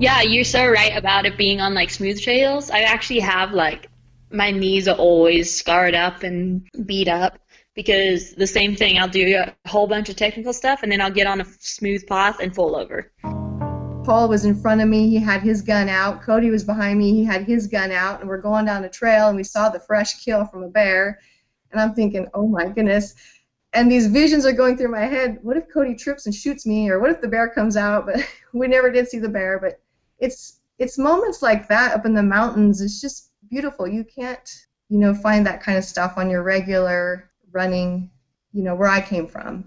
Yeah, you're so right about it being on like smooth trails. I actually have like my knees are always scarred up and beat up because the same thing. I'll do a whole bunch of technical stuff and then I'll get on a smooth path and fall over. Paul was in front of me. He had his gun out. Cody was behind me. He had his gun out. And we're going down a trail and we saw the fresh kill from a bear. And I'm thinking, oh my goodness. And these visions are going through my head. What if Cody trips and shoots me? Or what if the bear comes out? But we never did see the bear. But it's it's moments like that up in the mountains. It's just beautiful. You can't, you know, find that kind of stuff on your regular running, you know, where I came from.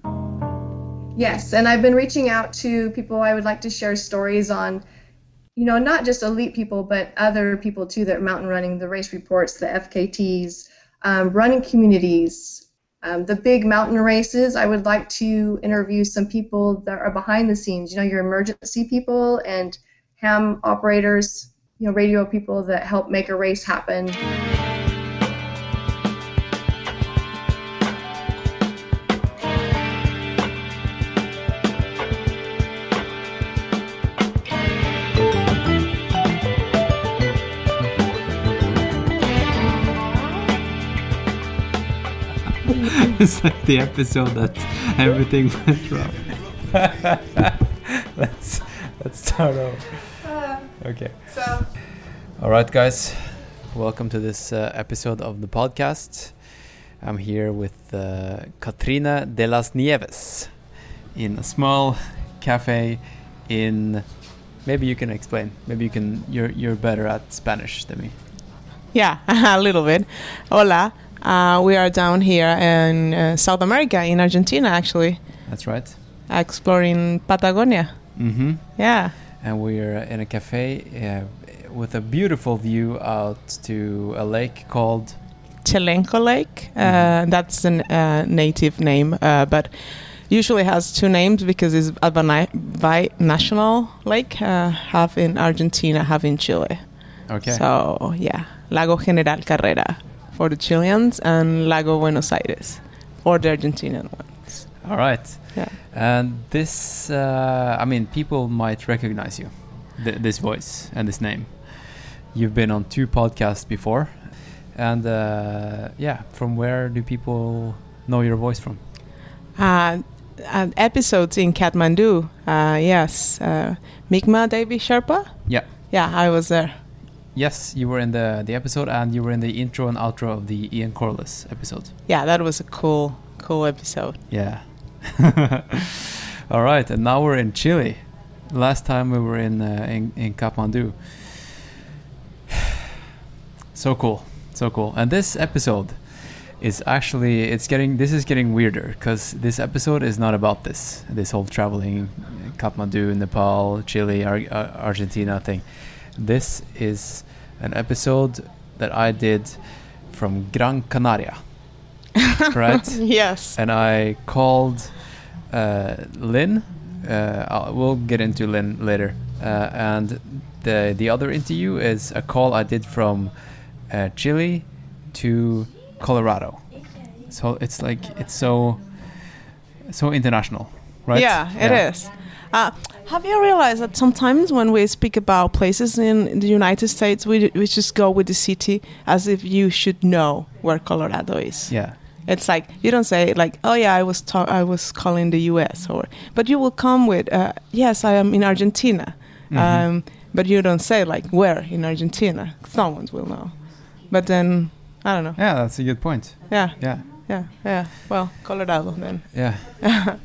Yes, and I've been reaching out to people I would like to share stories on, you know, not just elite people, but other people too that are mountain running, the race reports, the FKTs, um, running communities, um, the big mountain races. I would like to interview some people that are behind the scenes, you know, your emergency people and ham operators, you know, radio people that help make a race happen. it's like the episode that everything went wrong. let's let's start over. Okay. So, All right, guys. Welcome to this uh, episode of the podcast. I'm here with uh, Katrina de las Nieves in a small cafe in. Maybe you can explain. Maybe you can. You're you're better at Spanish than me. Yeah, a little bit. Hola. Uh, we are down here in uh, South America, in Argentina, actually, That's right. exploring Patagonia. Mm-hmm. Yeah. And we're in a cafe uh, with a beautiful view out to a lake called Chelenco Lake. Uh, Mhm. That's a uh, native name, uh, but usually has two names because it's a bi-national lake, uh, half in Argentina, half in Chile. okay So, yeah, Lago General Carrera for the Chileans and Lago Buenos Aires for the Argentinian ones. All right Yeah. and this uh, i mean people might recognize you th- this voice and this name you've been on two podcasts before and uh, yeah from where do people know your voice from Uh, uh, episodes in Kathmandu, uh, yes. Uh, Migma Devi Sherpa? Yeah. Yeah, I was there. yes you were in the the episode and you were in the intro and outro of the ian Corless episode Yeah, that was a cool, cool episode. Yeah. All right, and now we're in Chile. Last time we were in uh, in, in Kathmandu. so cool, so cool. And this episode is actually it's getting this is getting weirder because this episode is not about this this whole traveling Kathmandu, Nepal, Chile, Ar- uh, Argentina thing. This is an episode that I did from Gran Canaria. right? yes. and I called uh, Lynn. Uh, we'll get into Lynn later. Uh, and the the other interview is a call I did from uh, Chile to Colorado. So it's like it's so so international, right? Yeah, it is. Uh, have you realized that sometimes when we speak about places in the United States, we, we just go with the city as if you should know where Colorado is. Yeah. It's like you don't say like, "Oh yeah, I was ta- I was calling the U.S." or, but you will come with, uh, "Yes, I am in Argentina," Mhm. um, but you don't say like where in Argentina. Someone will know. But then I don't know. Yeah, that's a good point. Yeah, Yeah. yeah, yeah. Well, Colorado then. Yeah.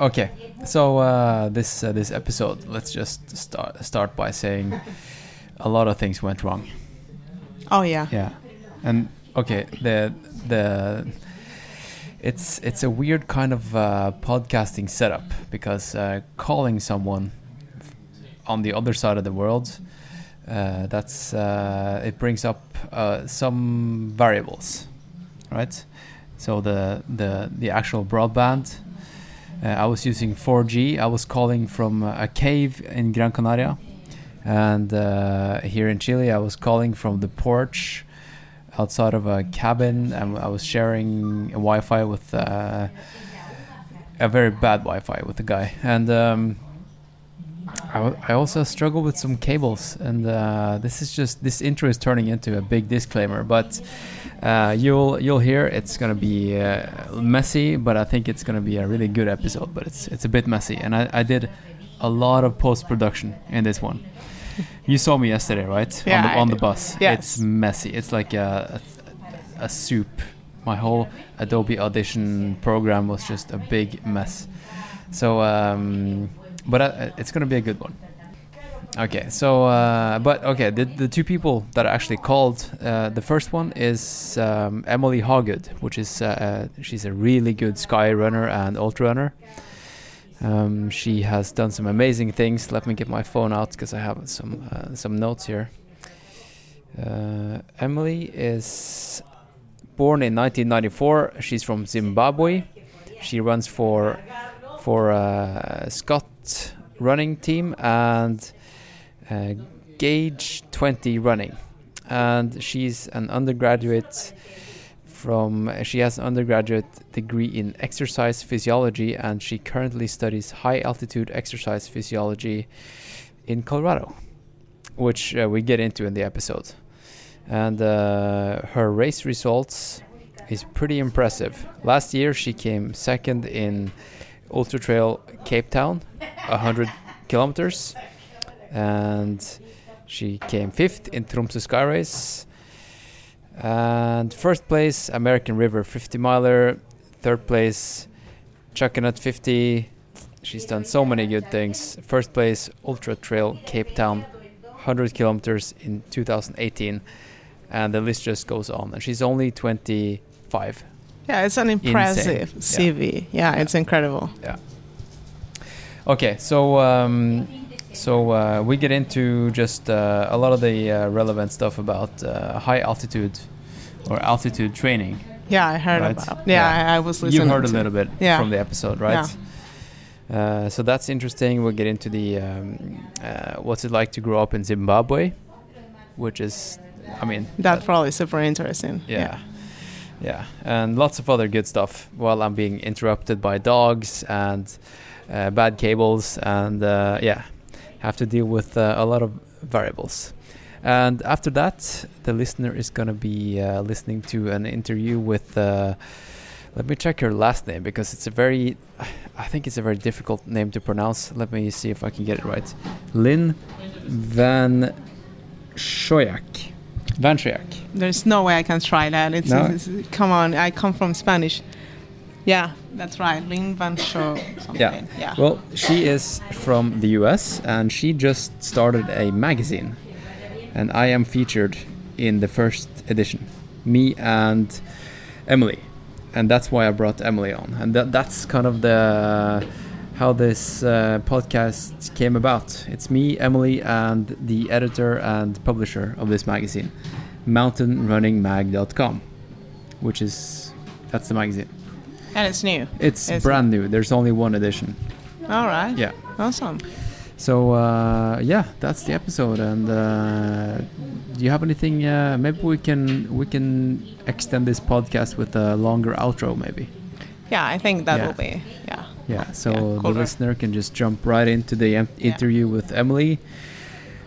okay. So uh, this uh, this episode, let's just start start by saying a lot of things went wrong. Oh yeah. Yeah, and okay, the the it's it's a weird kind of uh, podcasting setup because uh, calling someone on the other side of the world, uh, that's uh, it brings up uh, some variables, right? So the the the actual broadband. Uh, I was using 4G. I was calling from a cave in Gran Canaria, and here in Chile, I was calling from the porch outside of a cabin, and I was sharing a Wi-Fi with uh, a very bad Wi-Fi with the guy, and um, I, I also struggle with some cables, and uh, this is just this intro is turning into a big disclaimer. But uh, you'll you'll hear it's gonna be uh, messy, but I think it's gonna be a really good episode. But it's it's a bit messy, and I, I did a lot of post production in this one. You saw me yesterday, right? Yeah, on the, on the bus. Yes. It's messy. It's like a, a a soup. My whole Adobe Audition program was just a big mess. So, um, but uh, it's gonna be a good one. Okay, so uh, but okay, the the two people that I actually called, uh, the first one is um, Emily Hawgood, which is uh, uh, she's a really good sky runner and ultra runner. Um, she has done some amazing things. Let me get my phone out because I have some uh, some notes here. Uh, Emily is born in 1994. She's from Zimbabwe. She runs for for uh, Scott running team and uh, Gauge 20 running, and she's an undergraduate from. She has an undergraduate degree in exercise physiology, and she currently studies high altitude exercise physiology in Colorado, which uh, we get into in the episode. And uh, her race results is pretty impressive. Last year she came second in Ultra Trail Cape Town, 100 kilometers, and she came fifth in Tromsø Sky Race. And first place American River 50 miler, third place Chuckanut 50. She's done so many good things. First place Ultra Trail Cape Town, 100 kilometers in 2018, and the list just goes on. And she's only 25. Yeah, it's an impressive Insane. CV. Yeah, it's incredible. Yeah. Okay, so um, so uh, we get into just uh, a lot of the uh, relevant stuff about uh, high altitude or altitude training. Yeah, I heard Right. about. Yeah, Yeah. I, I was listening. You heard a little bit Yeah. from the episode, right? Uh, so that's interesting. We'll get into the um, uh, what's it like to grow up in Zimbabwe, which is, I mean, That's probably super interesting. yeah. Yeah, and lots of other good stuff while I'm being interrupted by dogs and uh, bad cables, and uh, yeah, have to deal with uh, a lot of variables. And after that, the listener is going to be uh, listening to an interview with. Uh, let me check your last name because it's a very, I think it's a very difficult name to pronounce. Let me see if I can get it right. Lynn Van Schoyak. Van Schoyak. There's no way I can try that. It's, No? it's- come on. I come from Spanish. Yeah, that's right. Lin Van Show. Yeah. Yeah. Well, she is from the US and she just started a magazine. And I am featured in the first edition. Me and Emily. And that's why I brought Emily on. And that, that's kind of the how this uh, podcast came about. It's me, Emily, and the editor and publisher of this magazine, mountainrunningmag.com, which is that's the magazine. And it's new. It's Is it? brand new. There's only one edition. All right. Yeah. Awesome. So uh, yeah, that's the episode. And uh, do you have anything? Uh, maybe we can we can extend this podcast with a longer outro, maybe. Yeah, I think that Yeah. will be. Yeah. Yeah. So Yeah, the listener can just jump right into the em- Yeah. interview with Emily,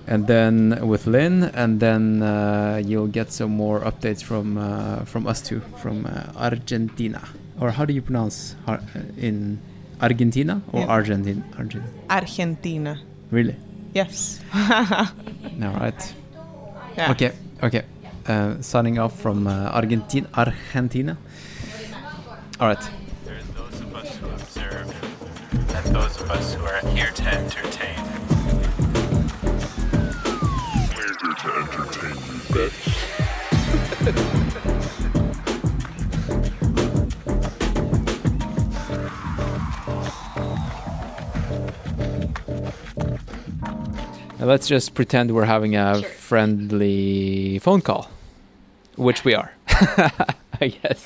and then with Lynn, and then uh, you'll get some more updates from uh, from us too, from uh, Argentina. Or how do you pronounce in Argentina or Yeah. Argentine? Argent. Argentina. Really? Yes. All right. yeah. Okay, okay. Uh, signing off from uh, Argentina. Argentina. All right. There's those of us who observe, and those of us who are here to entertain. We're here to entertain you, bitch. Now let's just pretend we're having a Sure. friendly phone call, which we are. I guess.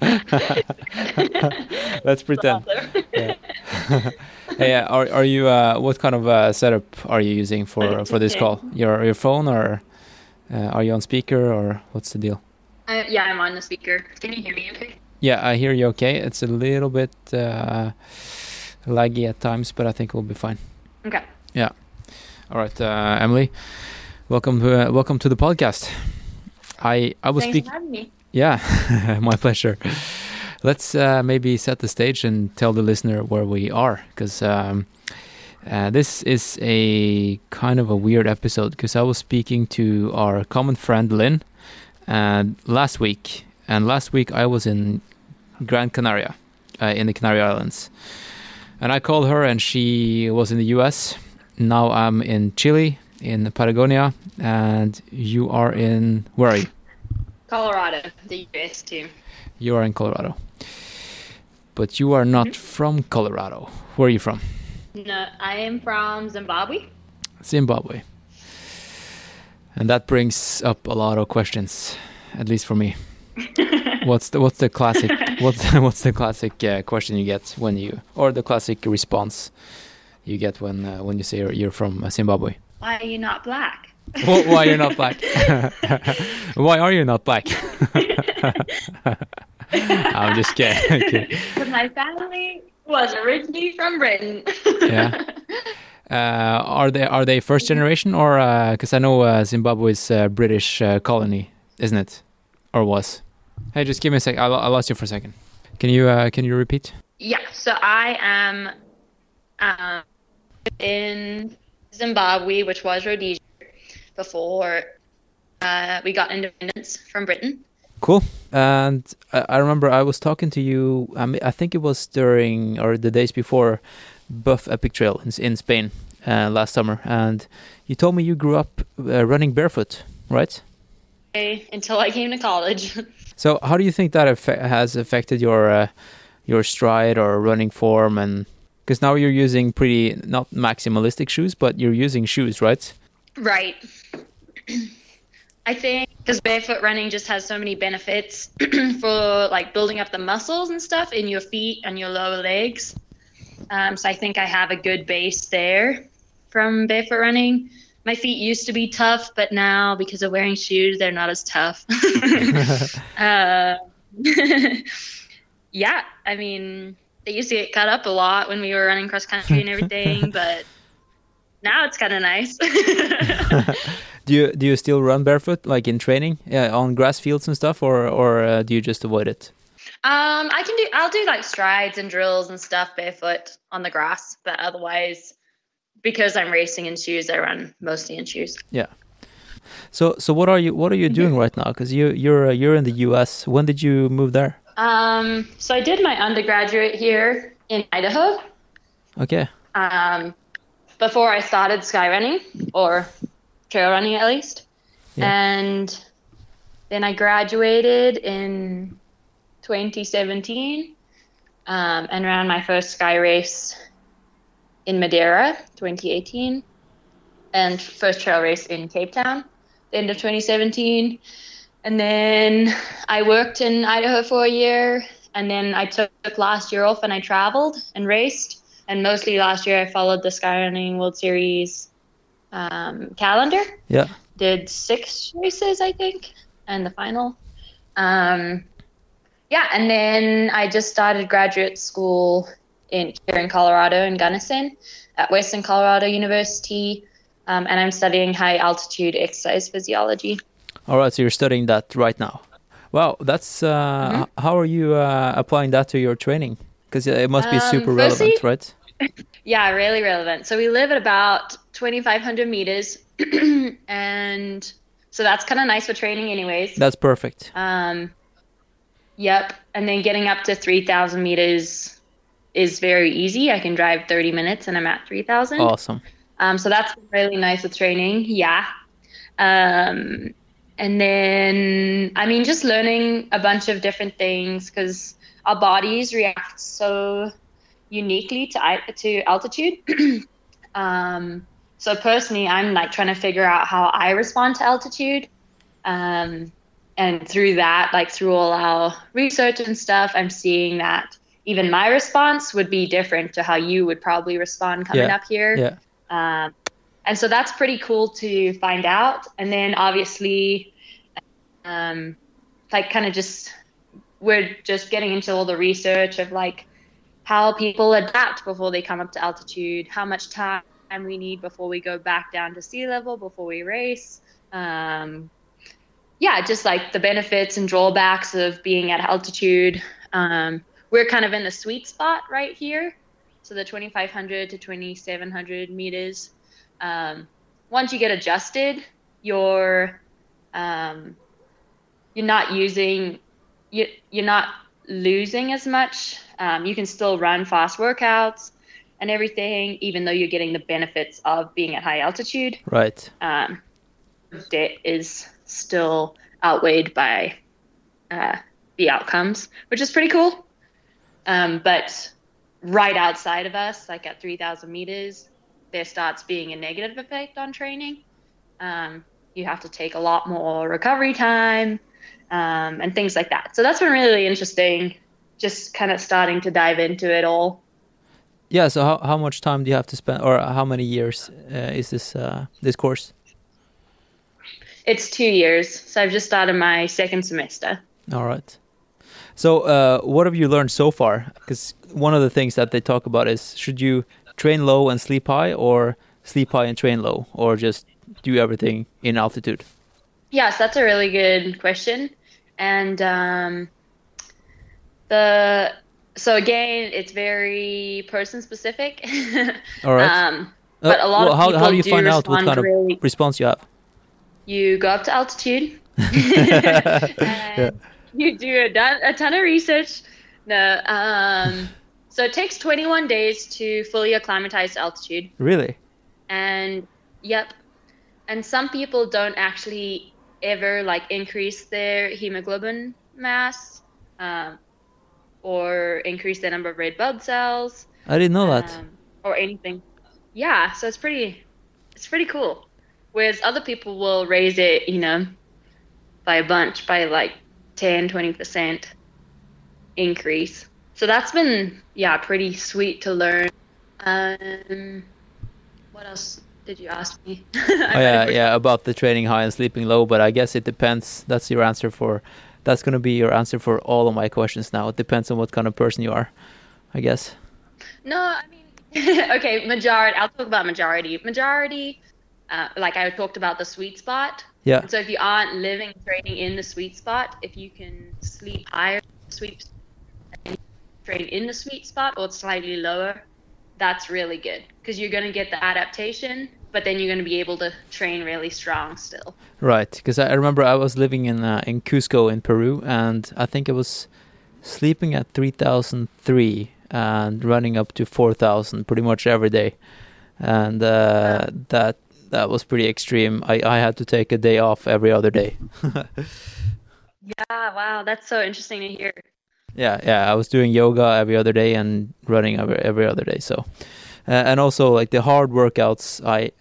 let's pretend. Yeah. hey, uh, are are you? Uh, what kind of uh, setup are you using for for this call? Your your phone or uh, are you on speaker or what's the deal? Uh, yeah, I'm on the speaker. Can you hear me okay? Yeah, I hear you. Okay, it's a little bit uh, laggy at times, but I think we'll be fine. Okay. Yeah. All right, uh, Emily. Welcome, uh, welcome to the podcast. I I was speaking. for having me. Yeah, my pleasure. Let's uh, maybe set the stage and tell the listener where we are, because um, uh, this is a kind of a weird episode. Because I was speaking to our common friend Lynn uh, last week, and last week I was in Gran Canaria, uh, in the Canary Islands, and I called her, and she was in the U.S. Now I'm in Chile, in Patagonia, and you are in where are you? Colorado, the US too. You are in Colorado. But you are not from Colorado. Where are you from? No, I am from Zimbabwe. Zimbabwe. And that brings up a lot of questions, at least for me. what's the what's the classic what's the, what's the classic uh, question you get when you or the classic response you get when uh, when you say you're, you're from uh, Zimbabwe? Why are you not black? Wh- Why you're not black? Why are you not black? I'm just kidding. Because my family was originally from Britain. Yeah. Uh, are they are they first generation or because I know uh, Zimbabwe is a British uh, colony, isn't it, or was? Hey, just give me a sec. I, I lost you for a second. Can you uh, can you repeat? Yeah, so I am um, in Zimbabwe, which was Rhodesia, before uh, we got independence from Britain. Cool. And I, I remember I was talking to you. I, mean, I think it was during or the days before Buff Epic Trail in, in Spain uh, last summer, and you told me you grew up uh, running barefoot, right? Until I came to college. So how do you think that has affected your uh, your stride or running form and because now you're using pretty not maximalistic shoes but you're using shoes right Right. I think because barefoot running just has so many benefits for like building up the muscles and stuff in your feet and your lower legs. Um, so I think I have a good base there from barefoot running. My feet used to be tough, but now because of wearing shoes, they're not as tough. uh, yeah, I mean, they used to get cut up a lot when we were running cross country and everything, but now it's kind of nice. do you do you still run barefoot like in training yeah, on grass fields and stuff or or uh, do you just avoid it Um, I can do. I'll do like strides and drills and stuff barefoot on the grass, but otherwise, because I'm racing in shoes, I run mostly in shoes. yeah so so what are you what are you doing right now because you you're uh, you're in the US when did you move there Um, so I did my undergraduate here in Idaho. okay Um, before I started sky running or trail running at least, Yeah. and then I graduated in 2017 um, and ran my first sky race in Madeira 2018 and first trail race in Cape Town the end of 2017 and then I worked in Idaho for a year and then I took last year off and I traveled and raced and mostly last year I followed the Skyrunning World Series um, calendar yeah did six races, I think, and the final. Um, yeah, and then I just started graduate school in here in Colorado in Gunnison at Western Colorado University, um, and I'm studying high altitude exercise physiology. All right so you're studying that right now wow that's uh h- how are you uh, applying that to your training because it must be Um, super firstly- relevant right Yeah, really relevant. So we live at about 2,500 meters, and so that's kind of nice for training, anyways. that's perfect Um, yep. And then getting up to 3,000 meters is very easy. I can drive 30 minutes and I'm at 3,000. awesome Um, so that's really nice with training. Yeah. Um, and then, I mean, just learning a bunch of different things because our bodies react so uniquely to to altitude. um, so personally, I'm like trying to figure out how I respond to altitude. Um, and through that, like through all our research and stuff, I'm seeing that even my response would be different to how you would probably respond coming Yeah. up here. yeah Um, and so that's pretty cool to find out. And then obviously, um, like kind of just we're just getting into all the research of like how people adapt before they come up to altitude, how much time we need before we go back down to sea level before we race. Um, yeah, just like the benefits and drawbacks of being at altitude. Um, we're kind of in the sweet spot right here. So the 2,500 to 2,700 meters. Um, once you get adjusted, you're um, you're not using you, you're not losing as much. Um, you can still run fast workouts and everything, even though you're getting the benefits of being at high altitude. Right. Um, debt is still outweighed by uh, the outcomes, which is pretty cool. Um, but right outside of us, like at 3,000 meters, there starts being a negative effect on training. Um, you have to take a lot more recovery time um, and things like that. So that's been really interesting, just kind of starting to dive into it all. Yeah. So how how much time do you have to spend, or how many years uh, is this uh, this course? It's two years, so I've just started my second semester. All right. So, uh, what have you learned so far? Because one of the things that they talk about is should you train low and sleep high, or sleep high and train low, or just do everything in altitude? Yes, that's a really good question. And um, the so again, it's very person specific. All right. um, but a lot well, of how, people how do you do find out what kind of response you have? you go up to altitude and you do a, ton- a ton of research no um, so it takes 21 days to fully acclimatize to altitude Really? and yep and some people don't actually ever like increase their hemoglobin mass um, or increase the number of red blood cells I didn't know that. um, or anything. Yeah, so it's pretty, it's pretty cool. Whereas other people will raise it, you know, by a bunch, by like 10, 20 percent increase. So that's been, yeah, pretty sweet to learn. Um, what else did you ask me? oh yeah, yeah, about the training high and sleeping low, but I guess it depends. That's your answer for. That's gonna be your answer for all of my questions now. It depends on what kind of person you are, I guess. No, I mean, okay, majority. I'll talk about majority. Majority, uh, like I talked about the sweet spot. Yeah. So if you aren't living training in the sweet spot, if you can sleep higher sweet and train in the sweet spot or slightly lower, that's really good because you're going to get the adaptation, but then you're going to be able to train really strong still. Right, because I remember I was living in uh, in Cusco in Peru, and I think I was sleeping at three thousand three and running up to four thousand pretty much every day, and uh, that that was pretty extreme. I I had to take a day off every other day. Yeah, wow, that's so interesting to hear. yeah, yeah, I was doing yoga every other day and running every every other day. So, uh, and also like the hard workouts, I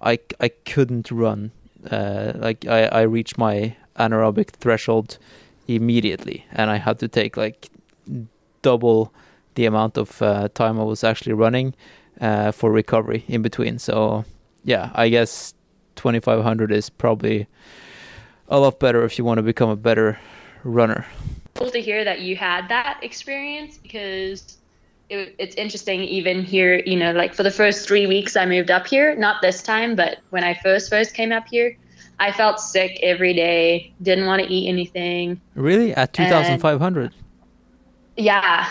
I I couldn't run. Uh, like I I reached my anaerobic threshold immediately, and I had to take like double the amount of uh, time I was actually running uh, for recovery in between. So, yeah, I guess 2500 is probably a lot better if you want to become a better runner. cool to hear that you had that experience because it, it's interesting even here you know like for the first three weeks i moved up here not this time but when i first first came up here i felt sick every day didn't want to eat anything Really? At 2,500? yeah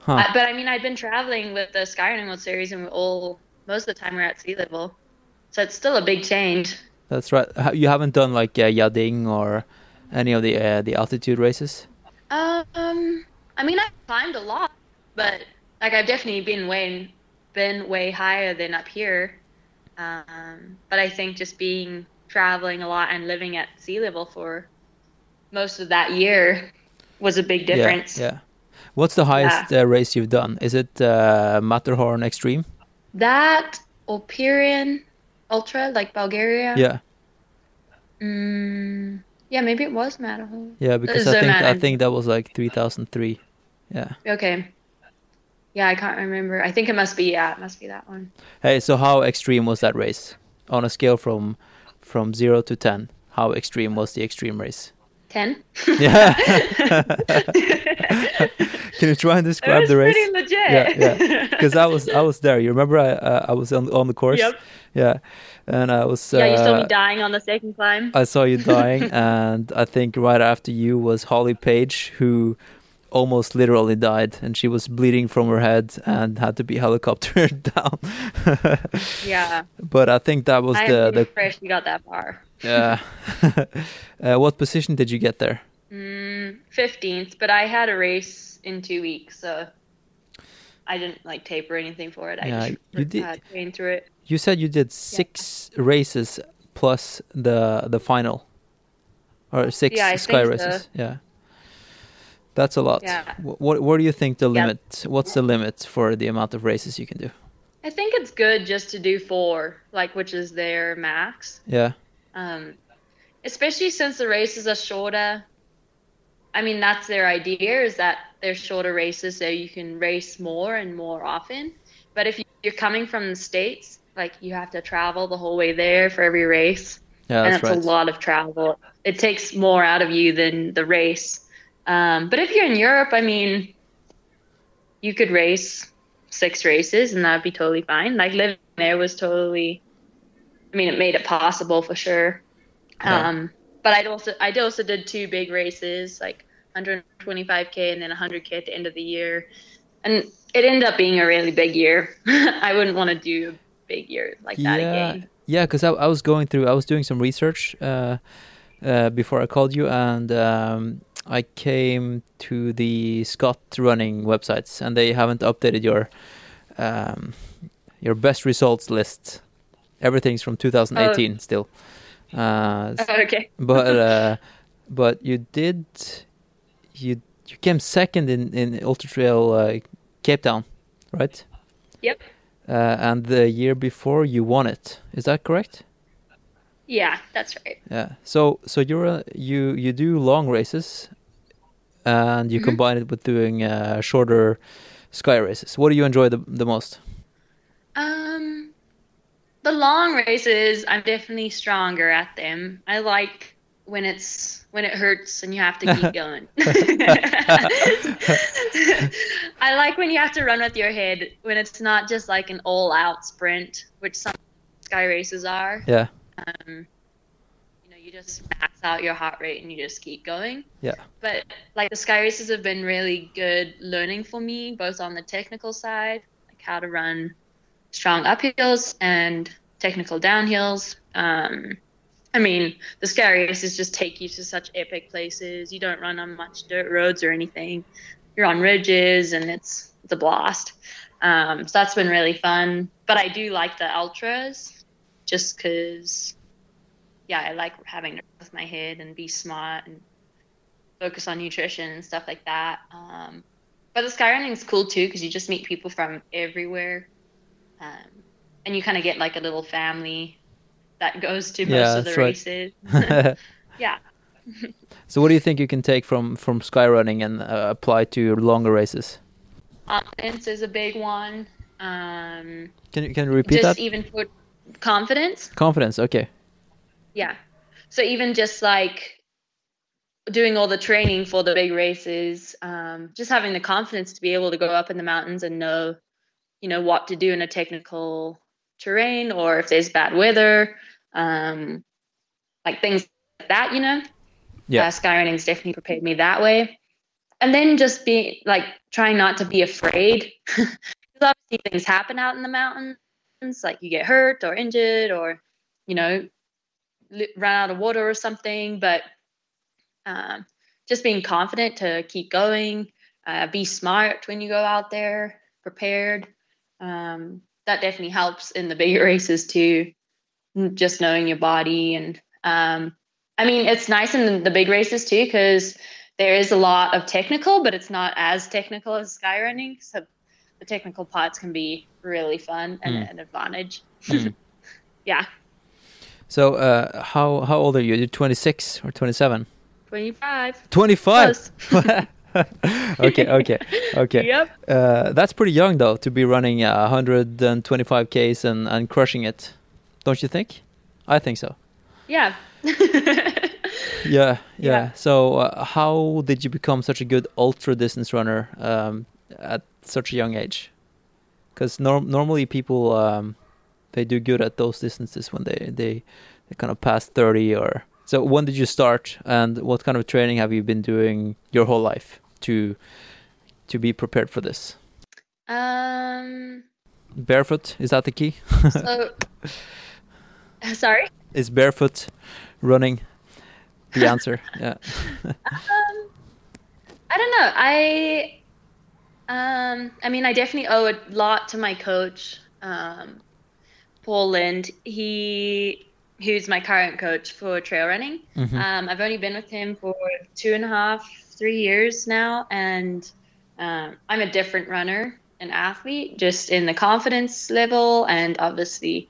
Huh. I- but i mean i've been traveling with the skyrunning world series and we're all most of the time we're at sea level so it's still a big change That's right. You haven't done like uh, Yading or any of the uh, the altitude races? Um, I mean, I've climbed a lot, but like I've definitely been way been way higher than up here. Um, but I think just being traveling a lot and living at sea level for most of that year was a big difference. Yeah. yeah. What's the highest uh, race you've done? Is it uh, Matterhorn Extreme? That or Pirin Ultra, like Bulgaria. Yeah. Mm, yeah, maybe it was Matterhorn. Yeah, because I think I think that was like 3003. Yeah. Okay. Yeah, I can't remember. I think it must be. Yeah, it must be that one. Hey, so how extreme was that race? On a scale from from 0 to 10, how extreme was the extreme race? 10. Yeah. Can you try and describe the race? pretty legit. Yeah, yeah. Because I was I was there. You remember I uh, I was on on the course. Yep. Yeah, and I was. yeah, you saw uh, me dying on the second climb. I saw you dying, and I think right after you was Holly Page, who almost literally died, and she was bleeding from her head and had to be helicoptered down. yeah. but I think that was I the the impressed you got that far. yeah. uh, what position did you get there? Mm, 15th, but I had a race in two weeks, so I didn't like tape or anything for it. I Yeah, just you did- Uh, trained through it. You said you did six races plus the the final, or six Yeah, sky think so. races. Yeah, that's a lot. Yeah. Wh- What what do you think the Yeah. limit? What's the limit for the amount of races you can do? I think it's good just to do four, like which is their max. Yeah, Um, especially since the races are shorter. I mean, that's their idea is that they're shorter races so you can race more and more often. But if you're coming from the States, like you have to travel the whole way there for every race. yeah, and that's right. a lot of travel. It takes more out of you than the race. Um, but if you're in Europe, I mean, you could race six races and that'd be totally fine. Like living there was totally, I mean, it made it possible for sure. Um, but I'd also, I also did two big races, like 125k and then 100k at the end of the year, and it ended up being a really big year. I wouldn't want to do a big year like that yeah, again. yeah. Because I, I was going through, I was doing some research uh, uh, before I called you, and um, I came to the Scott running websites, and they haven't updated your um, your best results list. Everything's from 2018 still. Uh, Okay. but uh, but you did you you came second in in Ultra Trail uh, Cape Town, right? Yep. Uh, and the year before you won it. Is that correct? Yeah, that's right. Yeah. So so you're a, you you do long races, and you Mhm. combine it with doing uh, shorter sky races. What do you enjoy the the most? Um, the long races, I'm definitely stronger at them. I like when it's when it hurts and you have to keep going. I like when you have to run with your head when it's not just like an all-out sprint, which some sky races are. Yeah. Um, you just max out your heart rate and you just keep going. Yeah. But like the sky races have been really good learning for me, both on the technical side, like how to run strong uphills and technical downhills. Um, I mean, the sky races just take you to such epic places. You don't run on much dirt roads or anything. You're on ridges, and it's it's a blast. Um, so that's been really fun. But I do like the ultras, just because, yeah, I like having to with my head and be smart and focus on nutrition and stuff like that. Um, but the sky running is cool too because you just meet people from everywhere, um, and you kind of get like a little family that goes to most Yeah, of the right. races. yeah. so what do you think you can take from from sky running and uh, apply to your longer races? Confidence is a big one. Um, Can you can you repeat just that? even for confidence. Confidence. Okay. Yeah. So even just like doing all the training for the big races, um, just having the confidence to be able to go up in the mountains and know, you know, what to do in a technical terrain or if there's bad weather, um, like things like that, you know. Yeah. Uh, Skyrunning's definitely prepared me that way. And then just be like trying not to be afraid. Because obviously things happen out in the mountains, like you get hurt or injured or, you know, run out of water or something. But um, just being confident to keep going, uh, be smart when you go out there, prepared. Um, that definitely helps in the bigger races too. Just knowing your body and um, I mean, it's nice in the, big races too because there is a lot of technical, but it's not as technical as sky running. So the technical parts can be really fun and Mm. an advantage. Mm. yeah, So uh, how how old are you? You're 26 or 27? 25. 25. Close. okay, okay, okay. Yep. Uh, that's pretty young though to be running uh, 125 k's and and crushing it, don't you think? I think so. Yeah. Yeah, yeah. Yeah. So, uh, how did you become such a good ultra distance runner um, at such a young age? Because norm- normally people um, they do good at those distances when they they they kind of pass thirty or. So, when did you start, and what kind of training have you been doing your whole life to to be prepared for this? Um. Barefoot is that the key? So. Sorry. Is barefoot running the answer? yeah. Um, I don't know. I um I mean I definitely owe a lot to my coach, um, Paul Lind. He who's my current coach for trail running. Mhm. Um, I've only been with him for two and a half, three years now, and um, I'm a different runner and athlete, just in the confidence level, and obviously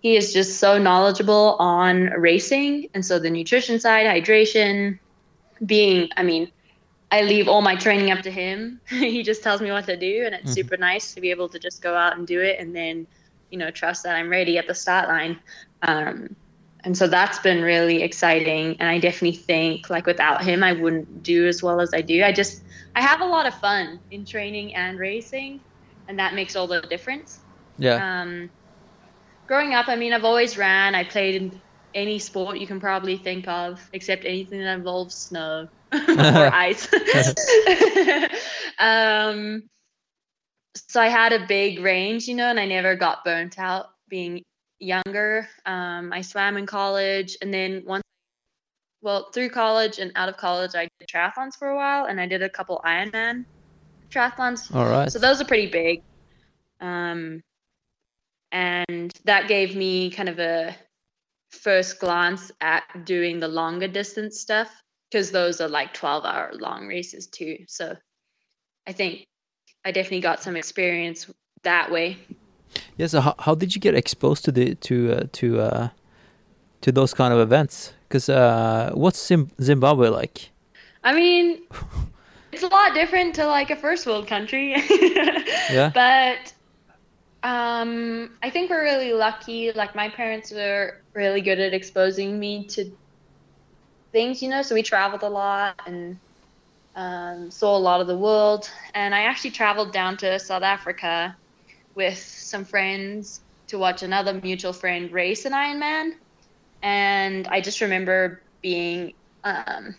he is just so knowledgeable on racing, and so the nutrition side, hydration, being, I mean, I leave all my training up to him. he just tells me what to do, and it's Mhm. super nice to be able to just go out and do it, and then, you know, trust that I'm ready at the start line. Um, and so that's been really exciting, and I definitely think like without him, I wouldn't do as well as I do. I just I have a lot of fun in training and racing, and that makes all the difference. Yeah. Um, growing up, I mean, I've always ran. I played in any sport you can probably think of, except anything that involves snow or ice. um, so I had a big range, you know, and I never got burnt out being younger. Um, I swam in college, and then once, well, through college and out of college, I did triathlons for a while, and I did a couple Ironman triathlons. All right. So those are pretty big. Um, and that gave me kind of a first glance at doing the longer distance stuff because those are like 12 hour long races too. So I think I definitely got some experience that way. Yeah. So how, how did you get exposed to the to uh, to uh, to those kind of events? Because uh, what's Zim- Zimbabwe like? I mean, it's a lot different to like a first world country. Yeah. But um, I think we're really lucky. Like my parents were really good at exposing me to things, you know. So we traveled a lot and um, saw a lot of the world. And I actually traveled down to South Africa with some friends to watch another mutual friend race an Ironman. And I just remember being um,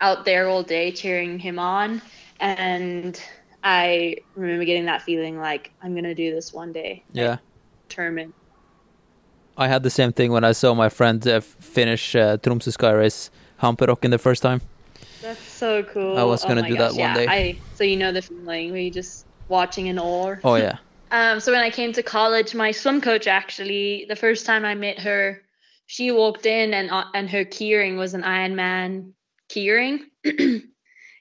out there all day cheering him on. And I remember getting that feeling like I'm going to do this one day. Yeah. Determined. I had the same thing when I saw my friend uh, finish uh, Tromsø Sky Race Hamperokken the first time. That's so cool. I was Oh gonna my do that gosh, one yeah. day. I, so you know the feeling where you're just watching in awe. Oh yeah. Um, so when I came to college, my swim coach actually, the first time I met her, she walked in and uh, and her keyring was an Ironman keyring.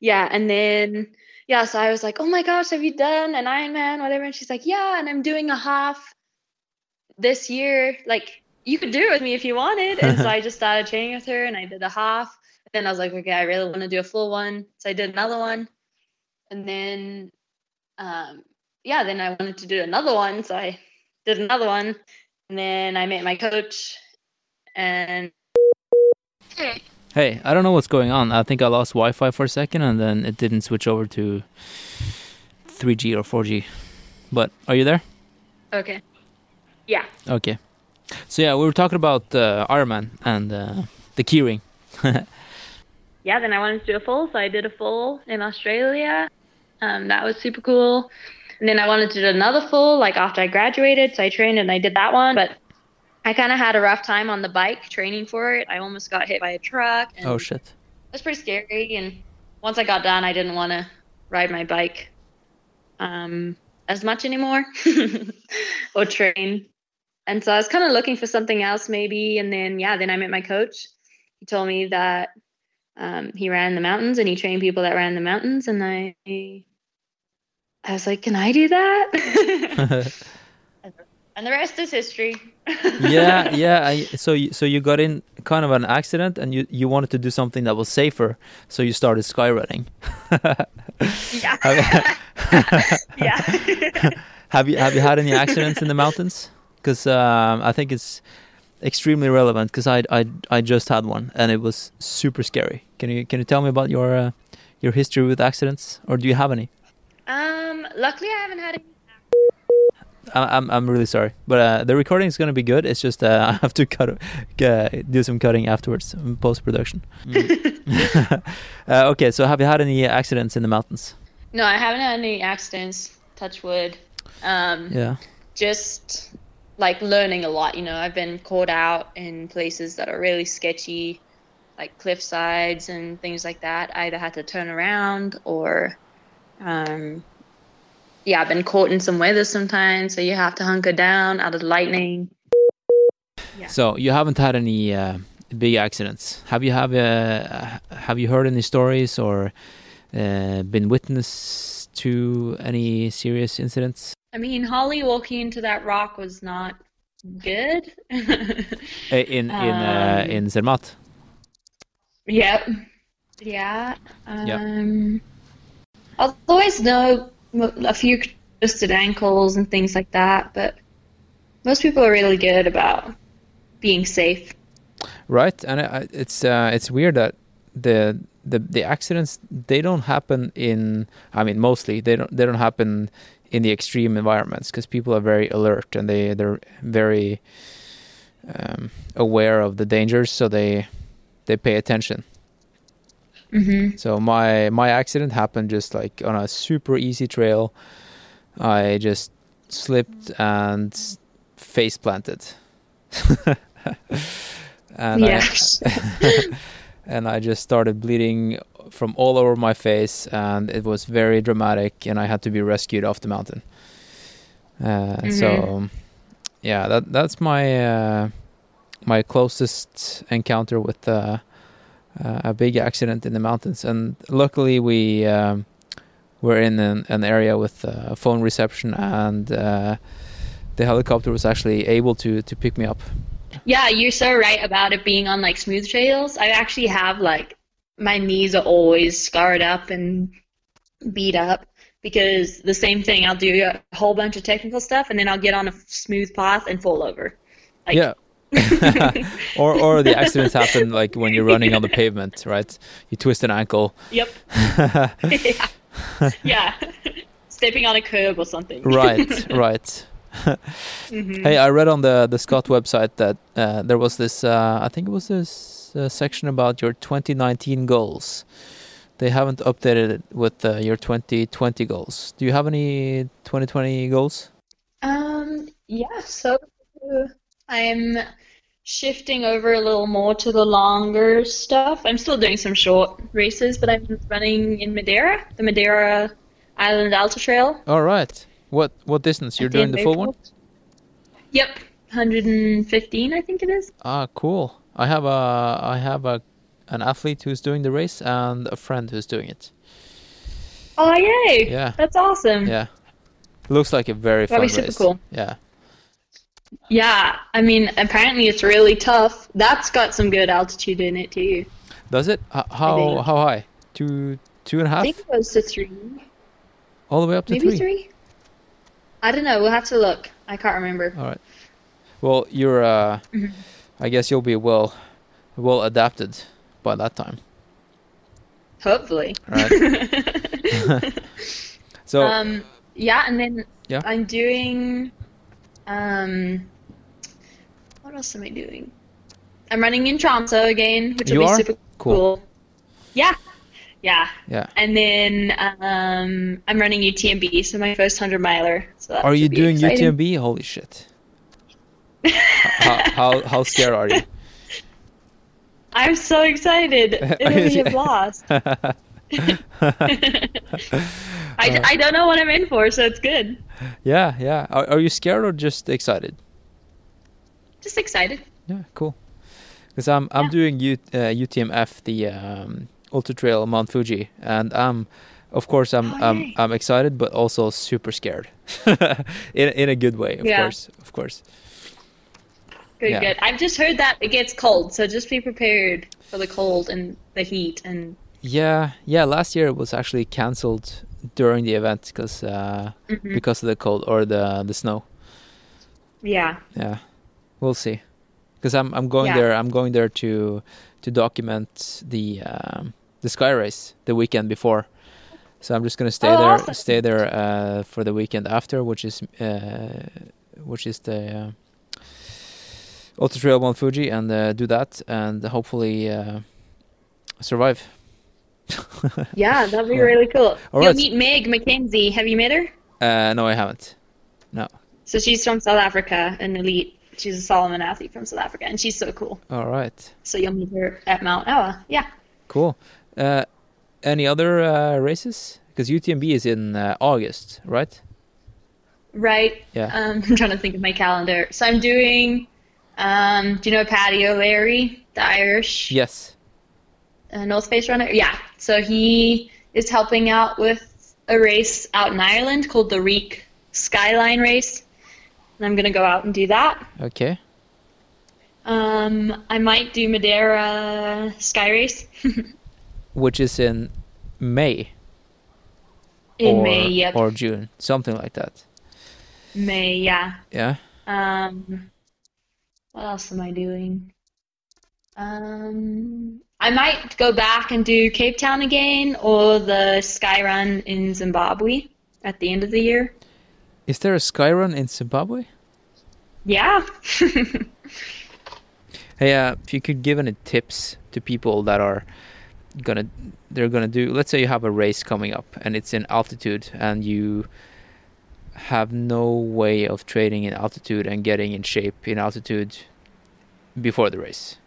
yeah, and then yeah, so I was like, oh my gosh, have you done an Ironman, whatever? And she's like, yeah, and I'm doing a half this year. Like you could do it with me if you wanted. And so I just started training with her, and I did a half. Then I was like, okay, I really want to do a full one, so I did another one, and then um, yeah, then I wanted to do another one, so I did another one, and then I met my coach, and Hey, I don't know what's going on. I think I lost Wi-Fi for a second, and then it didn't switch over to 3G or 4G. But are you there? okay, yeah, Okay. So yeah, we were talking about uh, Ironman and uh, the keyring. yeah. Then I wanted to do a full, so I did a full in Australia. Um, that was super cool. And then I wanted to do another full, like after I graduated, so I trained and I did that one, but. I kind of had a rough time on the bike training for it. I almost got hit by a truck. Oh shit. it was pretty scary and once i got done i didn't want to ride my bike um, as much anymore or train and so i was kind of looking for something else maybe and then yeah then i met my coach he told me that um, he ran the mountains and he trained people that ran the mountains and i i was like can i do that and the rest is history yeah, yeah. I, so you, so you got in kind of an accident, and you you wanted to do something that was safer, so you started skyrunning. yeah yeah have you have you had any accidents in the mountains? Because um, I think it's extremely relevant because I, I I just had one and it was super scary. Can you can you tell me about your uh, your history with accidents, or do you have any? Um, luckily I haven't had any. I- I'm I'm really sorry, but uh, the recording is gonna be good. It's just uh, I have to cut uh, do some cutting afterwards in post production. uh, okay, so have you had any accidents in the mountains? No, I haven't had any accidents. Touch wood. Um, Yeah. just like learning a lot. You know, I've been caught out in places that are really sketchy, like cliff sides and things like that. I either had to turn around or, um, yeah, I've been caught in some weather sometimes, so you have to hunker down out of the lightning. Yeah. So you haven't had any uh, big accidents. Have you have uh, have you heard any stories or uh, been witness to any serious incidents? I mean, Holly walking into that rock was not good. Uh, in in uh, Um, in Zermatt. Yep. Yeah. Yep. Um, I'll always know a few twisted ankles and things like that, but most people are really good about being safe. right and I, it's uh, it's weird that the the the accidents they don't happen in i mean mostly they don't they don't happen in the extreme environments because people are very alert and they they're very um, aware of the dangers so they they pay attention. Hmm so my my accident happened just like on a super easy trail. I just slipped and face planted. And I, Yes. and I just started bleeding from all over my face, and it was very dramatic, and I had to be rescued off the mountain. Uh, So, yeah, that that's my uh, my closest encounter with uh, uh, a big accident in the mountains, and luckily we um, were in an, an area with uh, phone reception, and uh, the helicopter was actually able to to pick me up. Yeah, you're so right about it being on like smooth trails. I actually have like my knees are always scarred up and beat up because the same thing. I'll do a whole bunch of technical stuff and then I'll get on a smooth path and fall over. Like, yeah. or or the accidents happen like when you're running on the pavement, right? You twist an ankle. Yep. yeah. yeah. Stepping on a curb or something. right, right. Mhm. Hey, I read on the the Scott website that uh, there was this. Uh, I think it was this uh, section about your 2019 goals. They haven't updated it with uh, your 2020 goals. Do you have any 2020 goals? Um, yeah, so I'm shifting over a little more to the longer stuff. I'm still doing some short races, but I'm running in Madeira, the Madeira Island Ultra Trail. All right. What what distance? You're doing the full one? Yep, 115, I think it is. Ah, cool. I have a I have a an athlete who's doing the race and a friend who's doing it. Oh, yay! Yeah. That's awesome. Yeah. Looks like a very That'd be super race. cool. Yeah. Yeah, I mean, apparently it's really tough. That's got some good altitude in it, too. Does it? H- how how high? Two two and a I half? think it goes to three. All the way up to Maybe three. three? I don't know. We'll have to look. I can't remember. All right. Well, you're. Uh, Mhm. I guess you'll be well, well adapted by that time. Hopefully. Right. So um, yeah, and then Yeah. I'm doing. Um, what else am I doing? I'm running in Tromso again, which will be are? super Cool. cool. Yeah, yeah. yeah. And then um, I'm running UTMB, so my first hundred miler. So Are you doing exciting. UTMB? Holy shit! how, how how scared are you? I'm so excited. It'll be a blast. I, Uh, I don't know what I'm in for, so it's good. yeah, yeah. Are, are you scared or just excited? Just excited. Yeah, cool. Because I'm I'm Yeah. doing U, uh, UTMF, the um, Ultra Trail Mount Fuji, and I'm, of course, I'm Oh, I'm. I'm excited, but also super scared, in in a good way, of Yeah. course, of course. Good, Yeah. good. I've just heard that it gets cold, so just be prepared for the cold and the heat. And Yeah, yeah. Last year it was actually cancelled during the event because uh, Mhm. because of the cold or the the snow. yeah, Yeah, we'll see. because I'm I'm going Yeah. there. I'm going there to to document the um, the sky race the weekend before. So I'm just gonna stay Oh, there, awesome. stay there uh, for the weekend after, which is uh, which is the uh, Ultra Trail Mount Fuji, and uh, do that, and hopefully uh, survive. Yeah, that'd be Yeah. really cool. All You'll right. meet Meg Mackenzie. Have you met her? Uh, no, I haven't. No. So she's from South Africa, an elite. She's a Salomon athlete from South Africa, and she's so cool. All right, So you'll meet her at Mount Ella. Yeah. cool. Uh, any other uh, races? Because UTMB is in uh, August, right? Right. Yeah. Um, I'm trying to think of my calendar. So I'm doing. Um, do you know Paddy O'Leary, the Irish Yes. uh, North Face runner? Yeah. So he is helping out with a race out in Ireland called the Reek Skyline Race, and I'm gonna go out and do that. Okay. Um, I might do Madeira Sky Race Which is in May. in or, May. Yep. Or June, something like that. May. Yeah. Yeah. Um, what else am I doing? Um, I might go back and do Cape Town again or the Sky Run in Zimbabwe at the end of the year. Is there a sky run in Zimbabwe? Yeah. Hey, uh, if you could give any tips to people that are gonna, they're gonna do. Let's say you have a race coming up and it's in altitude, and you have no way of training in altitude and getting in shape in altitude before the race.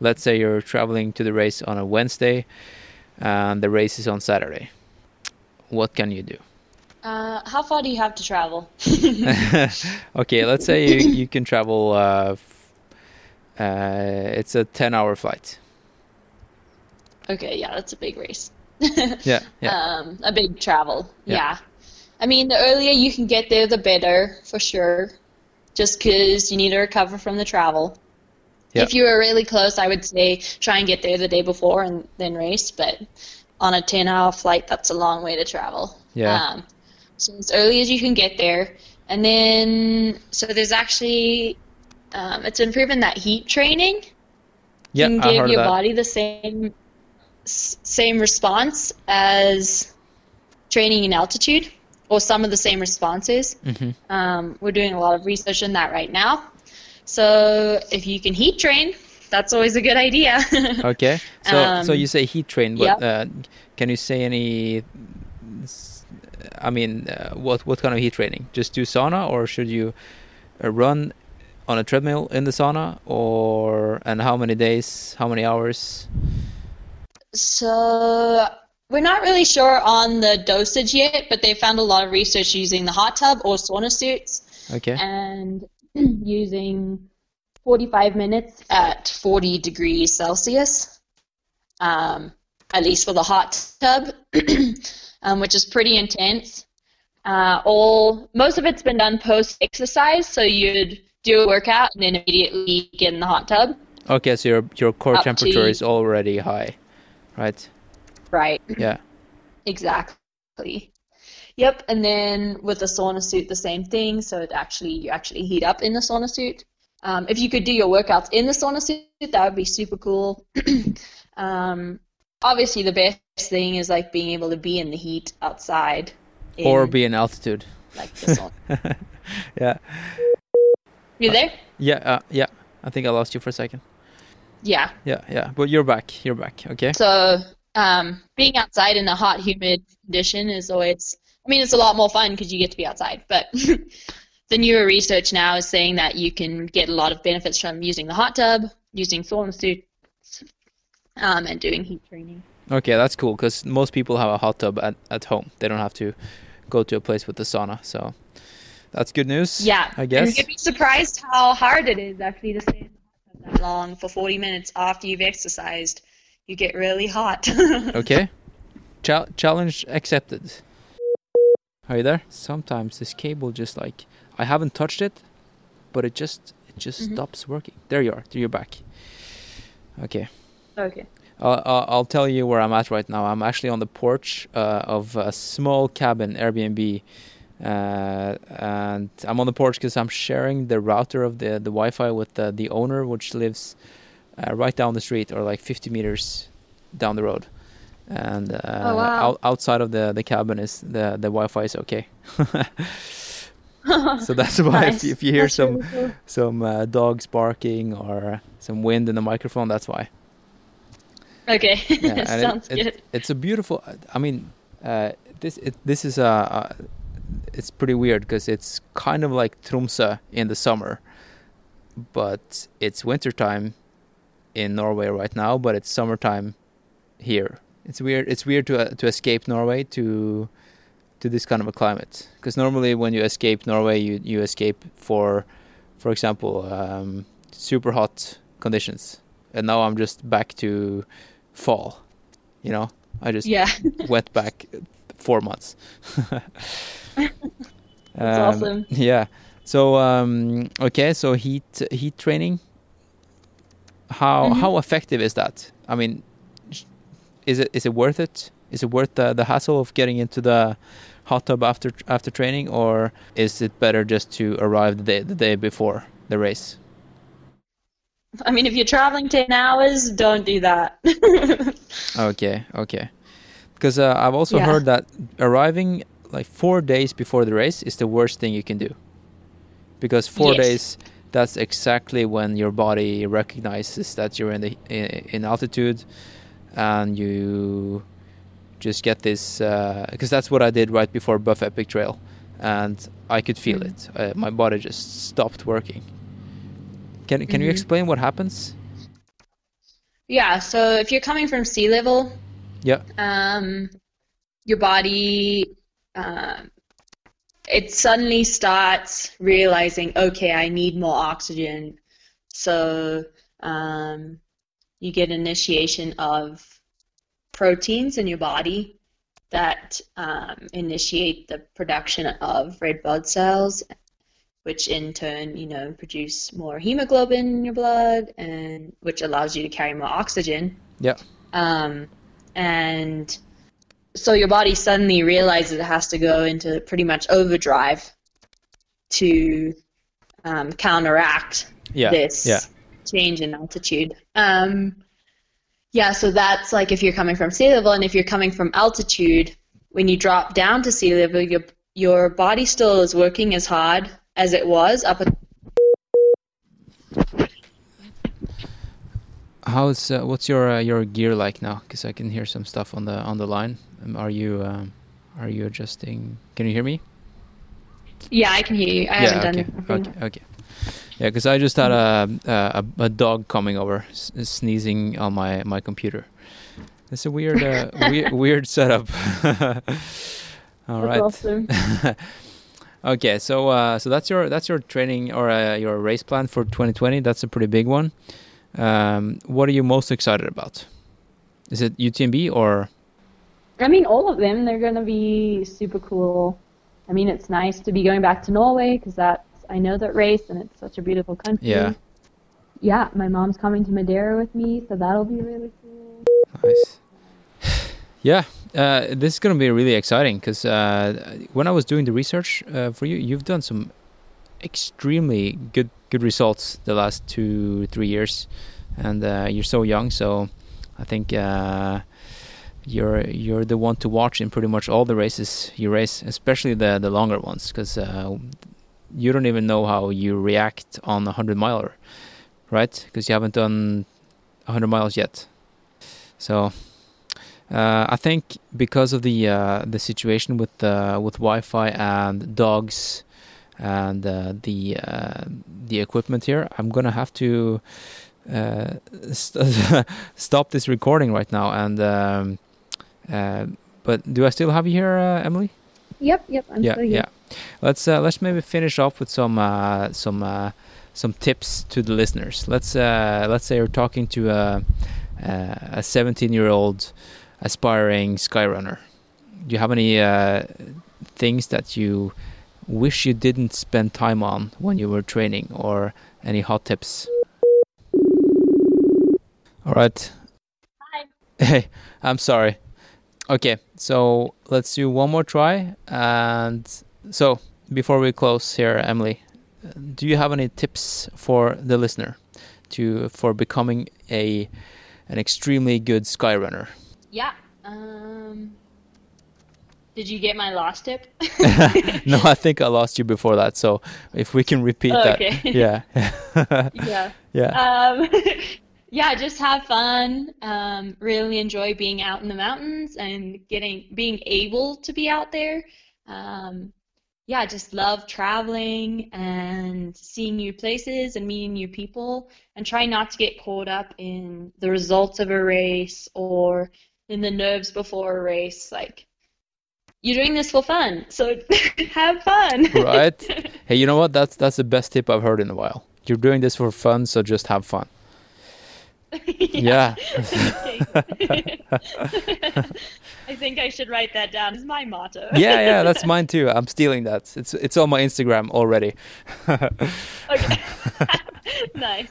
Let's say you're traveling to the race on a Wednesday, and the race is on Saturday. What can you do? Uh, how far do you have to travel? okay, let's say you, you can travel. Uh, uh, it's a ten-hour flight. Okay, yeah, that's a big race. Yeah, yeah, Um, a big travel. Yeah. Yeah. I mean, the earlier you can get there, the better, for sure. Just because you need to recover from the travel. Yeah. If you were really close, I would say try and get there the day before and then race. But on a 10 hour flight, that's a long way to travel. Yeah. Um, so as early as you can get there. And then, so there's actually, um, it's been proven that heat training yeah. can give your that. body the same s- same response as training in altitude, or some of the same responses. Mhm. Um, we're doing a lot of research in that right now. So if you can heat train, that's always a good idea. Okay, so so Um, you say heat train, but yeah. uh, can you say any? I mean, uh, what what kind of heat training? Just do sauna, or should you uh, run on a treadmill in the sauna, or and how many days, how many hours? So we're not really sure on the dosage yet, but they found a lot of research using the hot tub or sauna suits Okay, and using 45 minutes at 40 degrees Celsius, um, at least for the hot tub, um, which is pretty intense. Uh, all most of it's been done post exercise, so you'd do a workout and then immediately get in the hot tub. okay, so your your core Up to temperature you. is already high, right? Right. Yeah. Exactly. Yep, and then with the sauna suit, the same thing. So it actually you actually heat up in the sauna suit. Um, if you could do your workouts in the sauna suit, that would be super cool. um, obviously, the best thing is like being able to be in the heat outside. Or be in altitude. like the sauna. yeah, You there? yeah, uh, yeah. I think I lost you for a second. Yeah. Yeah, yeah, but you're back. You're back. Okay. So um, being outside in a hot, humid condition is always, I mean, it's a lot more fun because you get to be outside. But the newer research now is saying that you can get a lot of benefits from using the hot tub, using sauna suits, um, and doing heat training. Okay, that's cool because most people have a hot tub at, at home. They don't have to go to a place with the sauna. So that's good news. Yeah. I And guess. you'd be surprised how hard it is actually to stay in the hot tub that long for 40 minutes after you've exercised. You get really hot. Okay. Chal- challenge accepted. Are you there? Sometimes this cable just like I haven't touched it, but it just it just Mhm. stops working. There you are. There you're back. Okay. Okay. I'll, I'll I'll tell you where I'm at right now. I'm actually on the porch uh, of a small cabin Airbnb uh, and I'm on the porch because I'm sharing the router of the the Wi-Fi with the the owner, which lives uh, right down the street or like 50 meters down the road. And uh, Oh, wow. out, outside of the the cabin is the the Wi-Fi is okay. so that's why if, Nice. if you hear That's some really cool. some uh, dogs barking or some wind in the microphone, that's why. Okay, Yeah, it- sounds it- good. It's a beautiful. I mean, uh, this it, this is a. Uh, it's pretty weird because it's kind of like Tromsø in the summer, but it's wintertime in Norway right now. But it's summertime here. It's weird. It's weird to uh, to escape Norway to to this kind of a climate because normally when you escape Norway, you you escape for, for example, um, super hot conditions, and now I'm just back to fall. You know, I just Yeah, went back four months. That's Um, awesome. Yeah. So um, okay, so heat heat training. How Mhm. how effective is that? I mean, is it is it worth it? Is it worth the, the hassle of getting into the hot tub after after training, or is it better just to arrive the day the day before the race? I mean, if you're traveling ten hours, don't do that. Okay, okay. Because uh, I've also Yeah. heard that arriving like four days before the race is the worst thing you can do. Because four Yes. days, that's exactly when your body recognizes that you're in the in, altitude, and you just get this. Because that's what I did right before Buff Epic Trail, and I could feel Mhm. it. Uh, my body just stopped working. Can can you Mhm. explain what happens? yeah, so if you're coming from sea level, Yeah. um, your body, um, it suddenly starts realizing, okay, I need more oxygen. So um, you get initiation of proteins in your body that um, initiate the production of red blood cells, which in turn, you know, produce more hemoglobin in your blood, and which allows you to carry more oxygen. Yeah. Um, and so your body suddenly realizes it has to go into pretty much overdrive to um, counteract Yeah. this Yeah. change in altitude. Um, yeah, so that's like if you're coming from sea level, and if you're coming from altitude, when you drop down to sea level, your your body still is working as hard as it was up. At, How's uh, what's your uh, your gear like now? Because I can hear some stuff on the on the line. Um, are you um, are you adjusting? Can you hear me? yeah, I can hear you. I haven't done okay, anything. okay, okay. Yeah, because I just had a, a a dog coming over, s- sneezing on my my computer. It's a weird uh, weird weird setup. All That's right. awesome. okay, so uh, so that's your that's your training or uh, your race plan for 2020. That's a pretty big one. Um, what are you most excited about? Is it UTMB or I mean, all of them, they're going to be super cool. I mean, it's nice to be going back to Norway because that's, I know that race and it's such a beautiful country. Yeah. Yeah, my mom's coming to Madeira with me, so that'll be really cool. Nice. Yeah, uh, this is going to be really exciting because uh, when I was doing the research uh, for you, you've done some extremely good good results the last two three years, and uh, you're so young. So I think uh, you're you're the one to watch in pretty much all the races you race, especially the the longer ones, because uh, you don't even know how you react on a hundred miler, right? Because you haven't done hundred miles yet. So uh, I think because of the uh, the situation with uh, with Wi-Fi and dogs and uh, the uh, the equipment here, I'm gonna have to uh, st- stop this recording right now. And um, uh, but do I still have you here, uh, Emily? Yep, yep, I'm yeah, still here. yeah. Let's uh, let's maybe finish off with some uh, some uh, some tips to the listeners. Let's uh, let's say you're talking to a a 17 year old aspiring skyrunner. Do you have any uh, things that you wish you didn't spend time on when you were training, or any hot tips? All right. Hi. Hey, I'm sorry. Okay, so let's do one more try, and so before we close here, Emily, do you have any tips for the listener to for becoming a an extremely good sky runner? Yeah. Um, did you get my last tip? no, I think I lost you before that. So if we can repeat Oh, that, yeah, yeah. yeah, Um, yeah, just have fun. Um, really enjoy being out in the mountains and getting being able to be out there. Um, yeah, just love traveling and seeing new places and meeting new people and try not to get caught up in the results of a race or in the nerves before a race. Like, you're doing this for fun, so have fun. right. Hey, you know what? That's that's the best tip I've heard in a while. You're doing this for fun, so just have fun. Yeah. I think I should write that down as my motto. yeah, yeah, that's mine too. I'm stealing that. It's it's on my Instagram already. Okay. nice.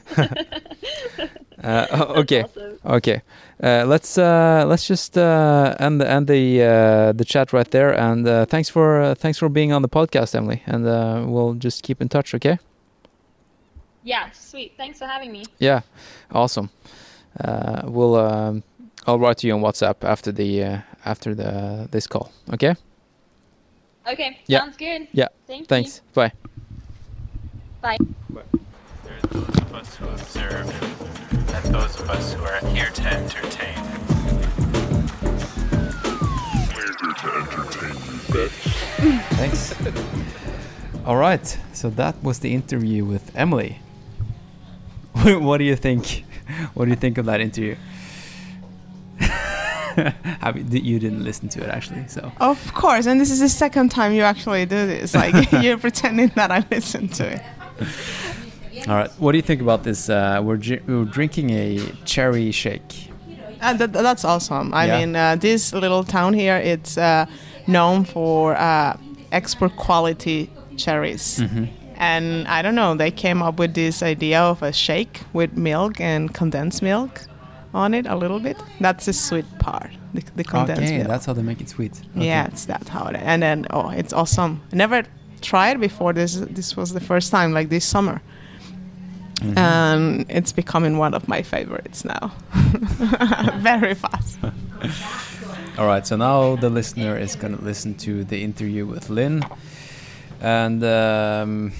Uh, okay. awesome. Okay, uh, let's uh, let's just uh, end the end the uh, the chat right there. And uh, thanks for uh, thanks for being on the podcast, Emily. And uh, we'll just keep in touch. Okay. Yeah, sweet. Thanks for having me. Yeah, awesome. Uh, we'll um, I'll write to you on WhatsApp after the uh, after the this call. Okay. Okay, Yeah. sounds good. Yeah. Thank Thanks. Bye. Bye. There are those of us who observe, and those of us who are here to entertain. We're here to entertain you, bitch. Thanks. All right. So that was the interview with Emily. what do you think? What do you think of that interview? Have you, you didn't listen to it actually, so Of course, and this is the second time you actually do this. Like you're pretending that I listened to it. all right. What do you think about this? Uh, we're, we're drinking a cherry shake. Uh, that, that's awesome. I Yeah. mean, uh, this little town here, it's uh, known for uh, export quality cherries. Mm-hmm. And I don't know, they came up with this idea of a shake with milk and condensed milk on it a little bit. That's the sweet part, the, the condensed Okay, milk. that's how they make it sweet. Okay. Yeah, it's that how it. And then oh, it's awesome. I never tried before. This this was the first time, like this summer, Mhm. and it's becoming one of my favorites now. Very fast. All right, so now the listener is going to listen to the interview with Lynn. And um,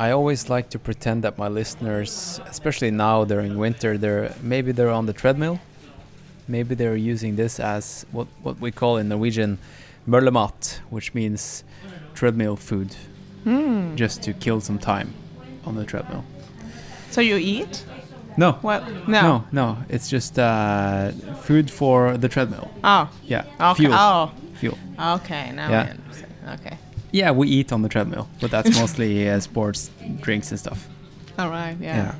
I always like to pretend that my listeners, especially now during winter, they're maybe they're on the treadmill. Maybe they're using this as what, what we call in Norwegian merlemat, which means treadmill food, Hmm. just to kill some time on the treadmill. So you eat? No, Well, no. no, no, it's just uh, food for the treadmill. Oh. Yeah, Okay. fuel, Oh. fuel. Okay. Now Yeah. I understand. Okay. Yeah, we eat on the treadmill, but that's mostly uh, sports drinks and stuff. All right. Yeah. Yeah.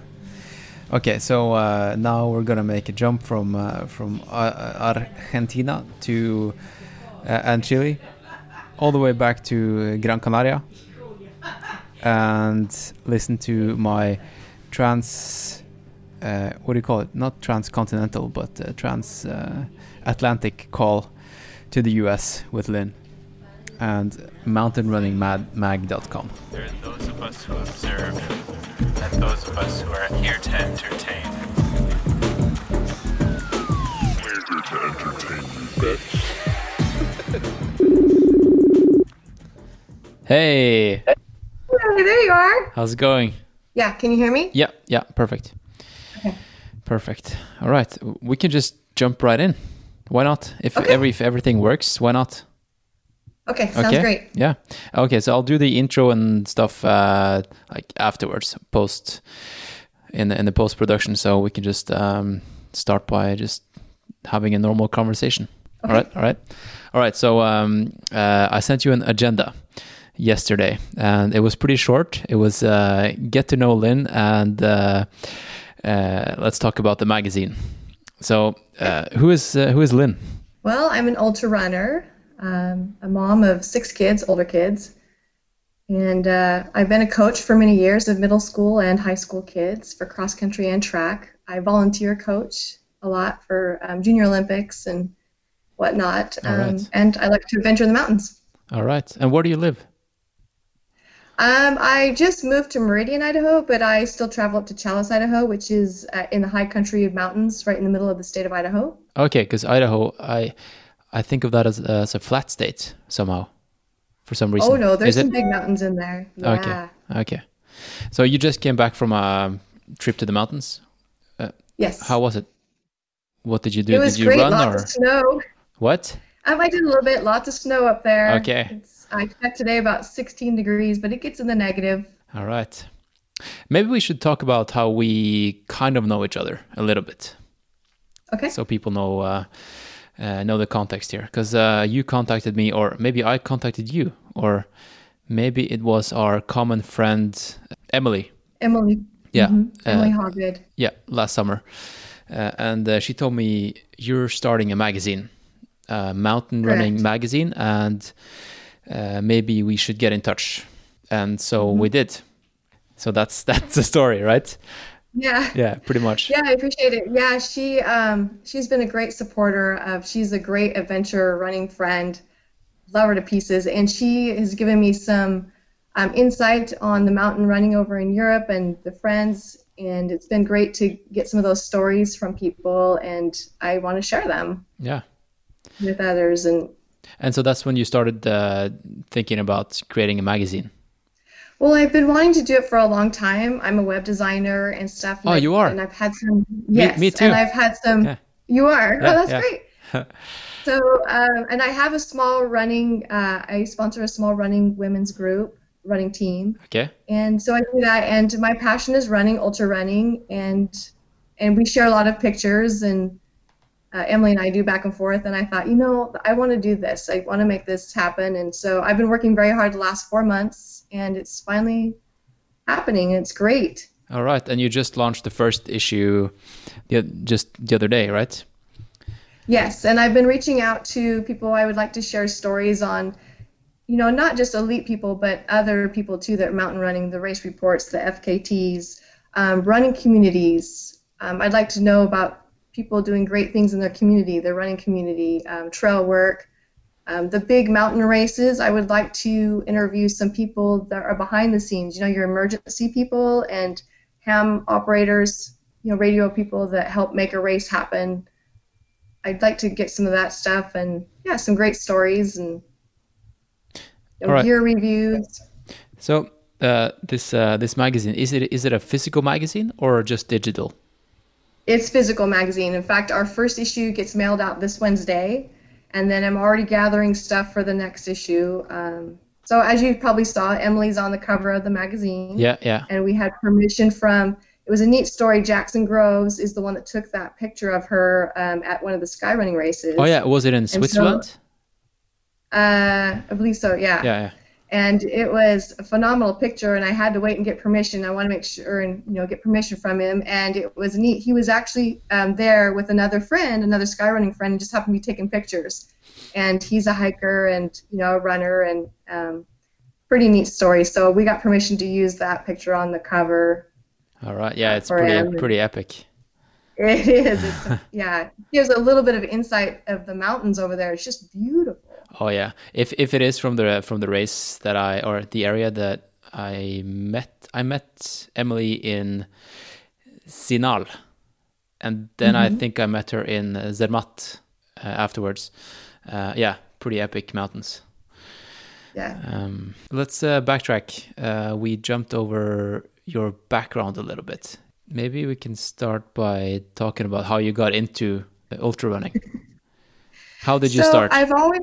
Okay, so uh, now we're gonna make a jump from uh, from uh, Argentina to uh, and Chile, all the way back to Gran Canaria, and listen to my trans. Uh, what do you call it? Not transcontinental, but uh, trans uh, Atlantic call to the U.S. with Lynn and mountainrunningmag.com. There are those of us who observe, and those of us who are here to entertain. We're here to entertain you, bitch. Hey, Hey, there you are. how's it going? Yeah, can you hear me? Yeah, yeah, perfect. Okay. Perfect. All right, we can just jump right in. Why not? If Okay. every if everything works, why not? Okay, sounds okay. great. Yeah. Okay, so I'll do the intro and stuff uh, like afterwards, post in the, in the post production, so we can just um, start by just having a normal conversation. All right. All right. All right. So um, uh, I sent you an agenda yesterday, and it was pretty short. It was uh, get to know Lynn and uh, uh, let's talk about the magazine. So uh, who is uh, who is Lynn? Well, I'm an ultra runner, um, a mom of six kids, older kids, and uh, I've been a coach for many years of middle school and high school kids for cross country and track. I volunteer coach a lot for um, Junior Olympics and whatnot, um, right. and I like to adventure in the mountains. All right. And where do you live? Um, I just moved to Meridian, Idaho, but I still travel up to Challis, Idaho, which is uh, in the high country of mountains, right in the middle of the state of Idaho. Okay, because Idaho, I I think of that as, as a flat state somehow, for some reason. Oh no, there's Is some it? big mountains in there. Yeah. Okay. Okay. So you just came back from a trip to the mountains. Yes. How was it? What did you do? it was did you great. run lots or of snow. what? Um, I did a little bit. Lots of snow up there. Okay. It's, I checked today about 16 degrees, but it gets in the negative. All right. Maybe we should talk about how we kind of know each other a little bit, Okay. so people know uh, uh, know the context here. Because uh, you contacted me, or maybe I contacted you, or maybe it was our common friend Emily. Emily. Yeah. Mhm. uh, Emily Hawgood. Yeah, last summer. Uh, and uh, she told me you're starting a magazine, a mountain running magazine, and uh, maybe we should get in touch. And so we did. So that's that's the story, right? Yeah. Yeah, pretty much. Yeah, I appreciate it. Yeah, she um she's been a great supporter of she's a great adventure running friend. Love her to pieces and she has given me some um, insight on the mountain running over in Europe and the friends and it's been great to get some of those stories from people and I want to share them Yeah. with others and And so that's when you started uh, thinking about creating a magazine. Well, I've been wanting to do it for a long time. I'm a web designer and stuff. and Oh, I've- you are? And I've had some. Yes, me too. And I've had some. Yeah. You are. Yeah, oh, that's yeah. great. so, um, and I have a small running. Uh, I sponsor a small running women's group, running team, Okay. and so I do that. And my passion is running, ultra running, and and we share a lot of pictures and. Uh, Emily and I do back and forth, and I thought, you know, I want to do this. I want to make this happen, and so I've been working very hard the last four months, and it's finally happening. and It's great. All right. And you just launched the first issue the, just the other day, right? Yes, and I've been reaching out to people I would like to share stories on, you know, not just elite people, but other people too that are mountain running, the race reports, the FKTs, um, running communities. Um, I'd like to know about people doing great things in their community, their running community, um, trail work, um, the big mountain races. I would like to interview some people that are behind the scenes, you know, your emergency people and ham operators, you know, radio people that help make a race happen. I'd like to get some of that stuff and yeah, some great stories and you know, right. gear reviews. So uh, this uh, this magazine is it is it a physical magazine or just digital? It's physical magazine. In fact, our first issue gets mailed out this Wednesday, and then I'm already gathering stuff for the next issue. Um, so as you probably saw, Emily's on the cover of the magazine. Yeah, yeah. and we had permission from it was a neat story jackson groves is the one that took that picture of her um, at one of the skyrunning races Oh yeah, was it in so- Switzerland? uh, i believe so yeah. yeah, yeah. And it was a phenomenal picture and i had to wait and get permission i want to make sure and you know get permission from him and it was neat he was actually um, there with another friend another skyrunning friend and just happened to be taking pictures and he's a hiker and you know a runner and um, pretty neat story so we got permission to use that picture on the cover All right. Yeah, it's pretty him. pretty epic. It is. It's, yeah, it gives a little bit of insight of the mountains over there. It's just beautiful. Oh yeah. If if it is from the from the race that I or the area that I met I met Emily in Zinal. And then I think I met her in Zermatt uh, afterwards. Uh, yeah, pretty epic mountains. Yeah. Um, let's uh, backtrack. Uh, we jumped over your background a little bit. Maybe we can start by talking about how you got into ultra running. how did you so start? I've always,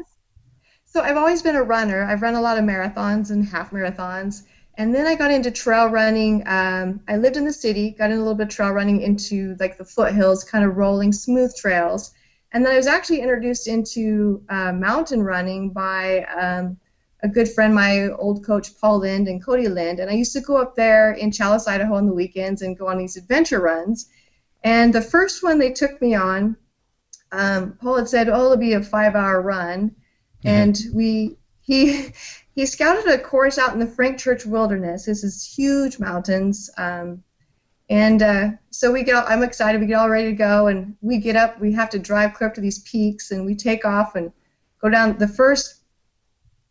so I've always been a runner. I've run a lot of marathons and half marathons, and then I got into trail running. Um, I lived in the city, got in a little bit of trail running into like the foothills, kind of rolling smooth trails, and then I was actually introduced into uh, mountain running by um, a good friend, my old coach Paul Lind and Cody Lind, and I used to go up there in Challis, Idaho, on the weekends and go on these adventure runs. And the first one they took me on, um, Paul had said, "Oh, it'll be a five-hour run," and we he he scouted a course out in the Frank Church Wilderness. This is huge mountains, um, and uh, so we get. All, I'm excited. We get all ready to go, and we get up. We have to drive clear up to these peaks, and we take off and go down. The first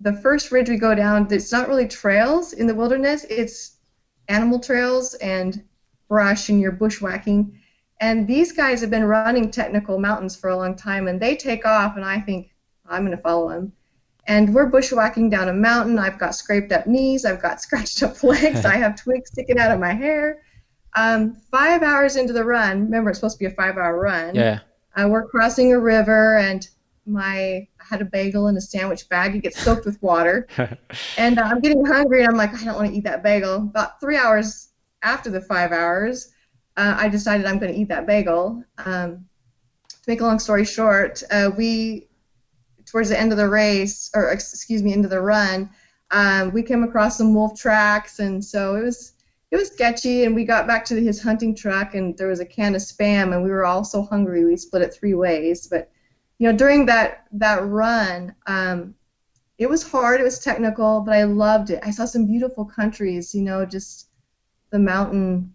the first ridge we go down, it's not really trails in the wilderness. It's animal trails and brush, and you're bushwhacking. And these guys have been running technical mountains for a long time, and they take off, and I think I'm going to follow him. And we're bushwhacking down a mountain. I've got scraped up knees. I've got scratched up legs. I have twigs sticking out of my hair. Um, five hours into the run, remember it's supposed to be a five-hour run. Yeah. Uh, we're crossing a river, and my I had a bagel in a sandwich bag. It gets soaked with water, and uh, I'm getting hungry. And I'm like, I don't want to eat that bagel. About three hours after the five hours, uh, I decided I'm going to eat that bagel. Um, to make a long story short, uh, we towards the end of the race, or excuse me, into the run, um, we came across some wolf tracks, and so it was it was sketchy. And we got back to his hunting truck, and there was a can of spam, and we were all so hungry we split it three ways. But you know, during that that run, um, it was hard. It was technical, but I loved it. I saw some beautiful countries. You know, just the mountain.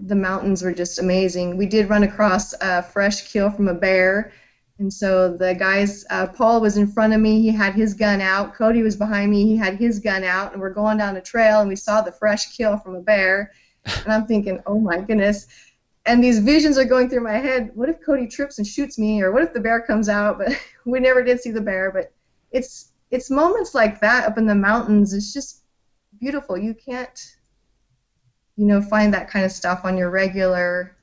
The mountains were just amazing. We did run across a fresh kill from a bear, and so the guys, uh, Paul was in front of me. He had his gun out. Cody was behind me. He had his gun out, and we're going down a trail, and we saw the fresh kill from a bear. And I'm thinking, oh my goodness. And these visions are going through my head. What if Cody trips and shoots me, or what if the bear comes out? But we never did see the bear. But it's it's moments like that up in the mountains. It's just beautiful. You can't, you know, find that kind of stuff on your regular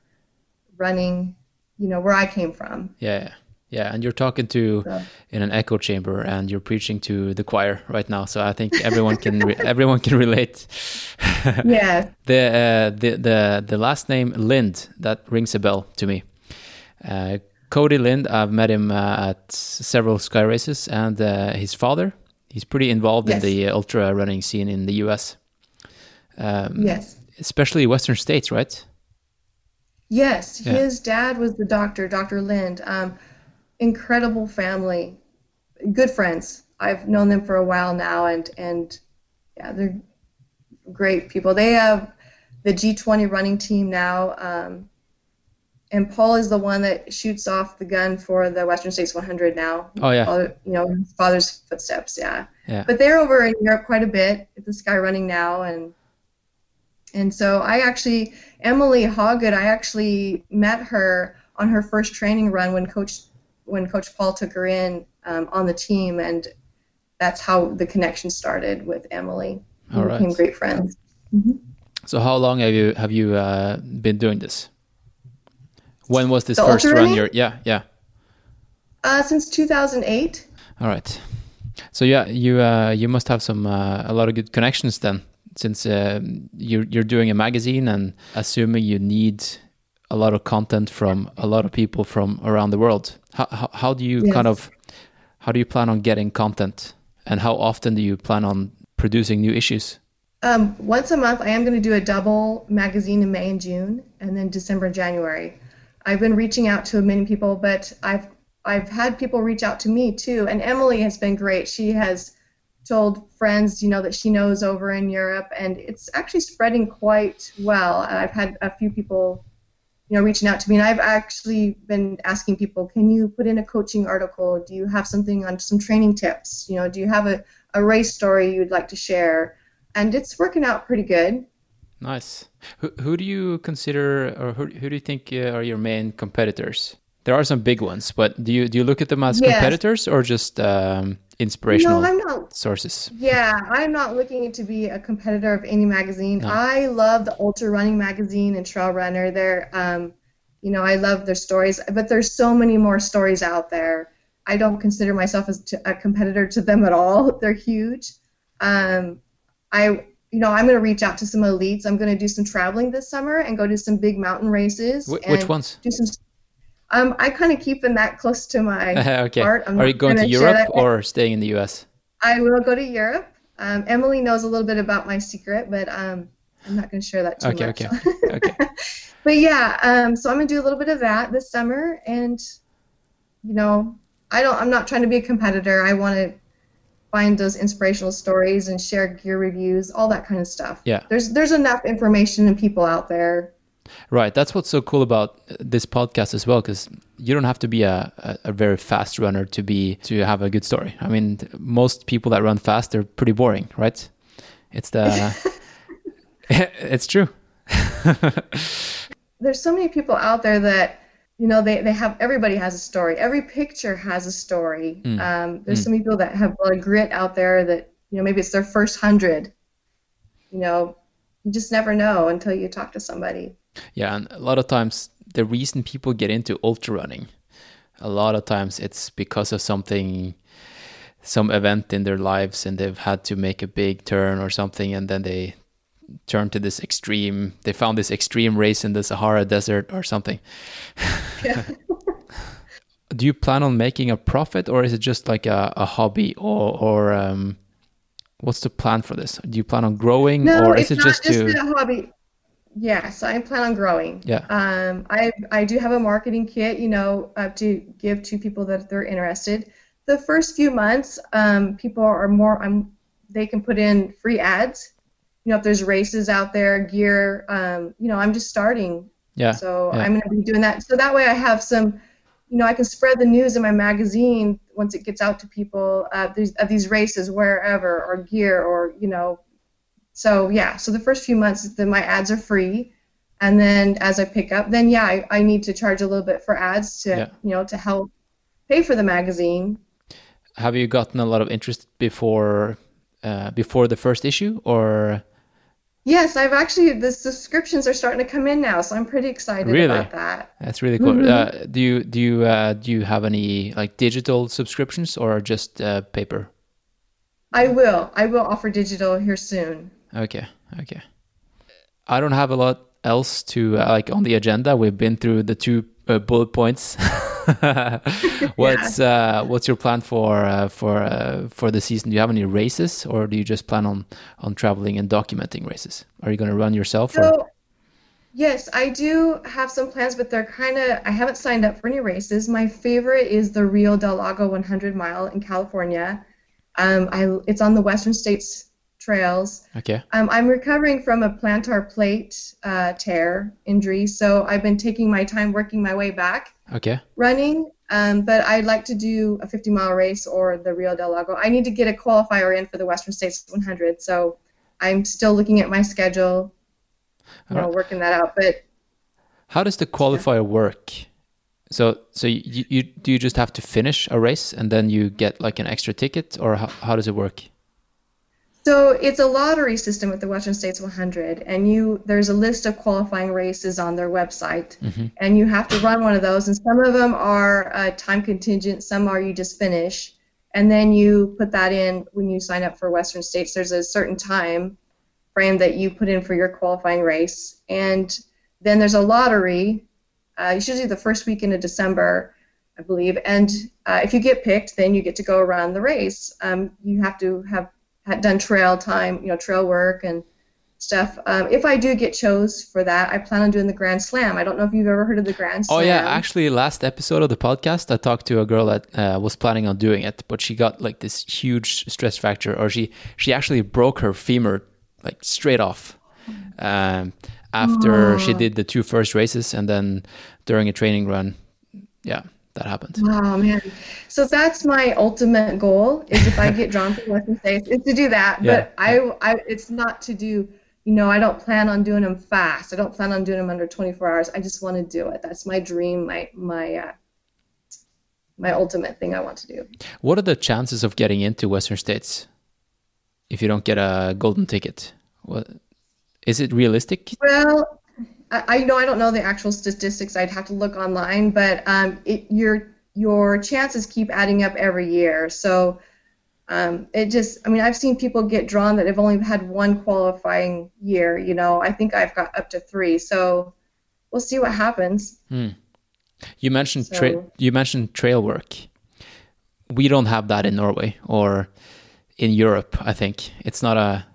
running. You know, where I came from. Yeah. Yeah, and you're talking to So. in an echo chamber, and you're preaching to the choir right now. So I think everyone can re- everyone can relate. Yeah. the uh, the the the last name Lind that rings a bell to me. Uh, Cody Lind, I've met him uh, at several sky races, and uh, his father. He's pretty involved in the ultra running scene in the U.S. Um, Yes. especially Western states, right? Yes, Yeah. his dad was the doctor, Dr. Lind. Um, incredible family, good friends. I've known them for a while now, and and yeah, they're great people. They have the G20 running team now, um, and Paul is the one that shoots off the gun for the Western States 100 now. Oh yeah, Father, you know, his father's footsteps. Yeah. Yeah. But they're over in Europe quite a bit at the Sky Running now, and and so I actually Emily Hawgood. I actually met her on her first training run when Coach when Coach Paul took her in um, on the team, and that's how the connection started with Emily. We All right. became great friends. So how long have you have you uh, been doing this? When was this The first run? running? Your yeah yeah. Uh, since 2008. All right. So yeah, you uh, you must have some uh, a lot of good connections then, since uh, you're you're doing a magazine and assuming you need a lot of content from a lot of people from around the world. How how, do you Yes. kind of how do you plan on getting content, and how often do you plan on producing new issues? Um, once a month, I am going to do a double magazine in May and June, and then December and January. I've been reaching out to many people, but I've I've had people reach out to me too, and Emily has been great. She has told friends, you know, that she knows over in Europe, and it's actually spreading quite well. I've had a few people, you know, reaching out to me, and I've actually been asking people, can you put in a coaching article? Do you have something on some training tips? You know, do you have a, a race story you'd like to share? And it's working out pretty good. Nice. Who who do you consider, or who who do you think uh, are your main competitors? There are some big ones, but do you do you look at them as Yes. competitors or just um, inspirational No, I'm not. sources? Yeah, I'm not looking to be a competitor of any magazine. No. I love the Ultra Running magazine and Trail Runner. They're, um, you know, I love their stories, but there's so many more stories out there. I don't consider myself as to, a competitor to them at all. They're huge. Um, I, you know, I'm going to reach out to some elites. I'm going to do some traveling this summer and go to some big mountain races. Wh- and which ones? Do some. Um, I kind of keep keeping that close to my okay. heart. I'm Are you going to Europe or staying in the US? I will go to Europe. Um, Emily knows a little bit about my secret, but um, I'm not going to share that too Okay, much. okay, okay. but yeah, um, so I'm going to do a little bit of that this summer, and you know, I don't. I'm not trying to be a competitor. I want to find those inspirational stories and share gear reviews, all that kind of stuff. Yeah. There's there's enough information and people out there. Right. That's what's so cool about uh, this podcast as well, because you don't have to be a, a, a very fast runner to be to have a good story. I mean, most people that run fast they're pretty boring, right? It's the it's true. there's so many people out there that you know they, they have everybody has a story every picture has a story Mm. um, there's so many people that have a lot of grit out there that you know maybe it's their first hundred you know you just never know until you talk to somebody Yeah, and a lot of times the reason people get into ultra running, a lot of times it's because of something, some event in their lives, and they've had to make a big turn or something, and then they turn to this extreme. They found this extreme race in the Sahara Desert or something. Yeah. Do you plan on making a profit, or is it just like a, a hobby, or or um, what's the plan for this? Do you plan on growing, no or is it not just just to? a hobby yes i plan on growing Yeah. um, I, I do have a marketing kit you know uh, to give to people that they're interested the first few months um, people are more um, they can put in free ads you know if there's races out there gear um, you know i'm just starting Yeah. so yeah. i'm going to be doing that so that way i have some you know i can spread the news in my magazine once it gets out to people uh, these, of these races wherever or gear or you know so yeah so the first few months then my ads are free. And then as i pick up then yeah i, I need to charge a little bit for ads to Yeah. you know to help pay for the magazine. Have you gotten a lot of interest before uh, before the first issue or? Yes i've actually the subscriptions are starting to come in now so i'm pretty excited Really? about that. That's really cool. Mhm. uh, do you do you uh, do you have any like digital subscriptions or just uh, paper? I will. I will offer digital here soon okay okay i don't have a lot else to uh, like on the agenda we've been through the two uh, bullet points what's uh, what's your plan for uh, for uh, for the season do you have any races or do you just plan on on traveling and documenting races are you going to run yourself or So, yes, I do have some plans, but they're kind of. I haven't signed up for any races. My favorite is the Rio del Lago 100 mile in California. Um, I it's on the Western States trails. okay Um, I'm recovering from a plantar plate uh, tear injury, so I've been taking my time working my way back okay running. Um, but I'd like to do a 50 mile race or the Rio del Lago. I need to get a qualifier in for the Western States 100, so I'm still looking at my schedule, you know, Alright. working that out. But How does the qualifier work? So, so you, you do you just have to finish a race and then you get like an extra ticket, or how, how does it work? So it's a lottery system with the Western States 100, and you there's a list of qualifying races on their website, and you have to run one of those. And some of them are uh, time contingent, some are you just finish, and then you put that in when you sign up for Western States. There's a certain time frame that you put in for your qualifying race, and then there's a lottery. Uh, usually the first weekend of December, I believe. And uh, if you get picked, then you get to go around the race. Um, you have to have had done trail time, you know, trail work and stuff. Um, if I do get chose for that, I plan on doing the Grand Slam. I don't know if you've ever heard of the Grand Slam. Oh yeah, actually, last episode of the podcast, I talked to a girl that uh, was planning on doing it, but she got like this huge stress fracture, or she she actually broke her femur like straight off um, after she did the two first races, and then during a training run, yeah, that happened. Oh man, so that's my ultimate goal. Is if I get drawn to Western States, is to do that. Yeah. But I, I, it's not to do. You know, I don't plan on doing them fast. I don't plan on doing them under 24 hours. I just want to do it. That's my dream. My my uh, my ultimate thing I want to do. What are the chances of getting into Western States if you don't get a golden ticket? What is it realistic? Well, I, I know I don't know the actual statistics. I'd have to look online, but um, it, your your chances keep adding up every year. So um, it just, I mean, I've seen people get drawn that have only had one qualifying year. You know, I think I've got up to three. So we'll see what happens. You mentioned tra- you mentioned trail work. We don't have that in Norway or in Europe. I think it's not a.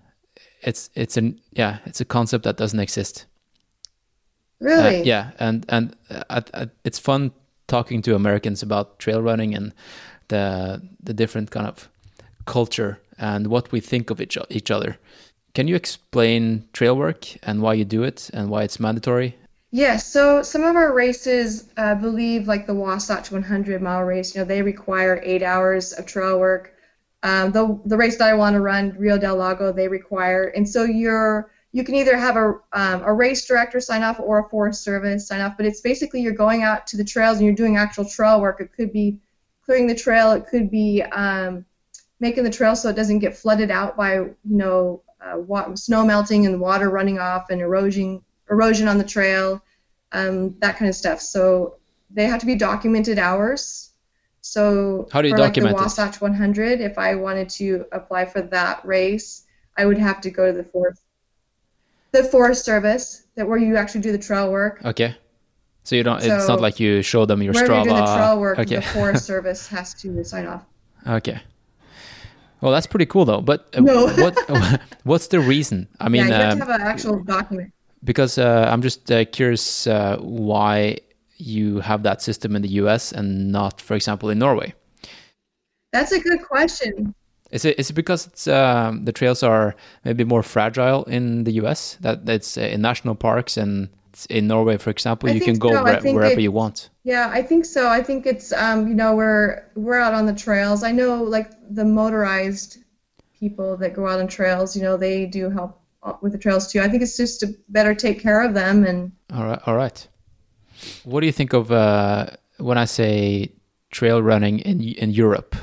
It's it's an yeah. It's a concept that doesn't exist. Uh, Really? yeah, and and uh, uh, it's fun talking to Americans about trail running and the the different kind of culture and what we think of each each other. Can you explain trail work and why you do it and why it's mandatory? Yes, so some of our races, I believe, like the Wasatch 100 mile race, you know, they require eight hours of trail work. Um, the the race that I want to run, Rio del Lago, they require, and so you're you can either have a um, a race director sign off or a Forest Service sign off, but it's basically you're going out to the trails and you're doing actual trail work. It could be clearing the trail, it could be um, making the trail so it doesn't get flooded out by you know uh, wa- snow melting and water running off and erosion erosion on the trail, um, that kind of stuff. So they have to be documented hours. So How do you for like document the it? Wasatch 100, if I wanted to apply for that race, I would have to go to the forest, the Forest Service, that where you actually do the trail work. Okay. So you don't. it's not like you show them your Strava. you're doing the trail work, okay. the Forest Service has to sign off. okay. Well, that's pretty cool though. But uh, No. what what's the reason? I mean, yeah, you have um, to have an actual document. because uh, I'm just uh, curious uh, why you have that system in the U.S. and not, for example, in Norway. That's a good question. Is it is it because it's, um, the trails are maybe more fragile in the U.S. that it's uh, in national parks and in Norway, for example, I you can go so. Where- wherever it- you want. Yeah, I think so. I think it's um, you know, we're we're out on the trails. I know like the motorized people that go out on trails, you know, they do help uh, with the trails too. I think it's just to better take care of them and All right, all right. What do you think of uh, when I say trail running in in Europe?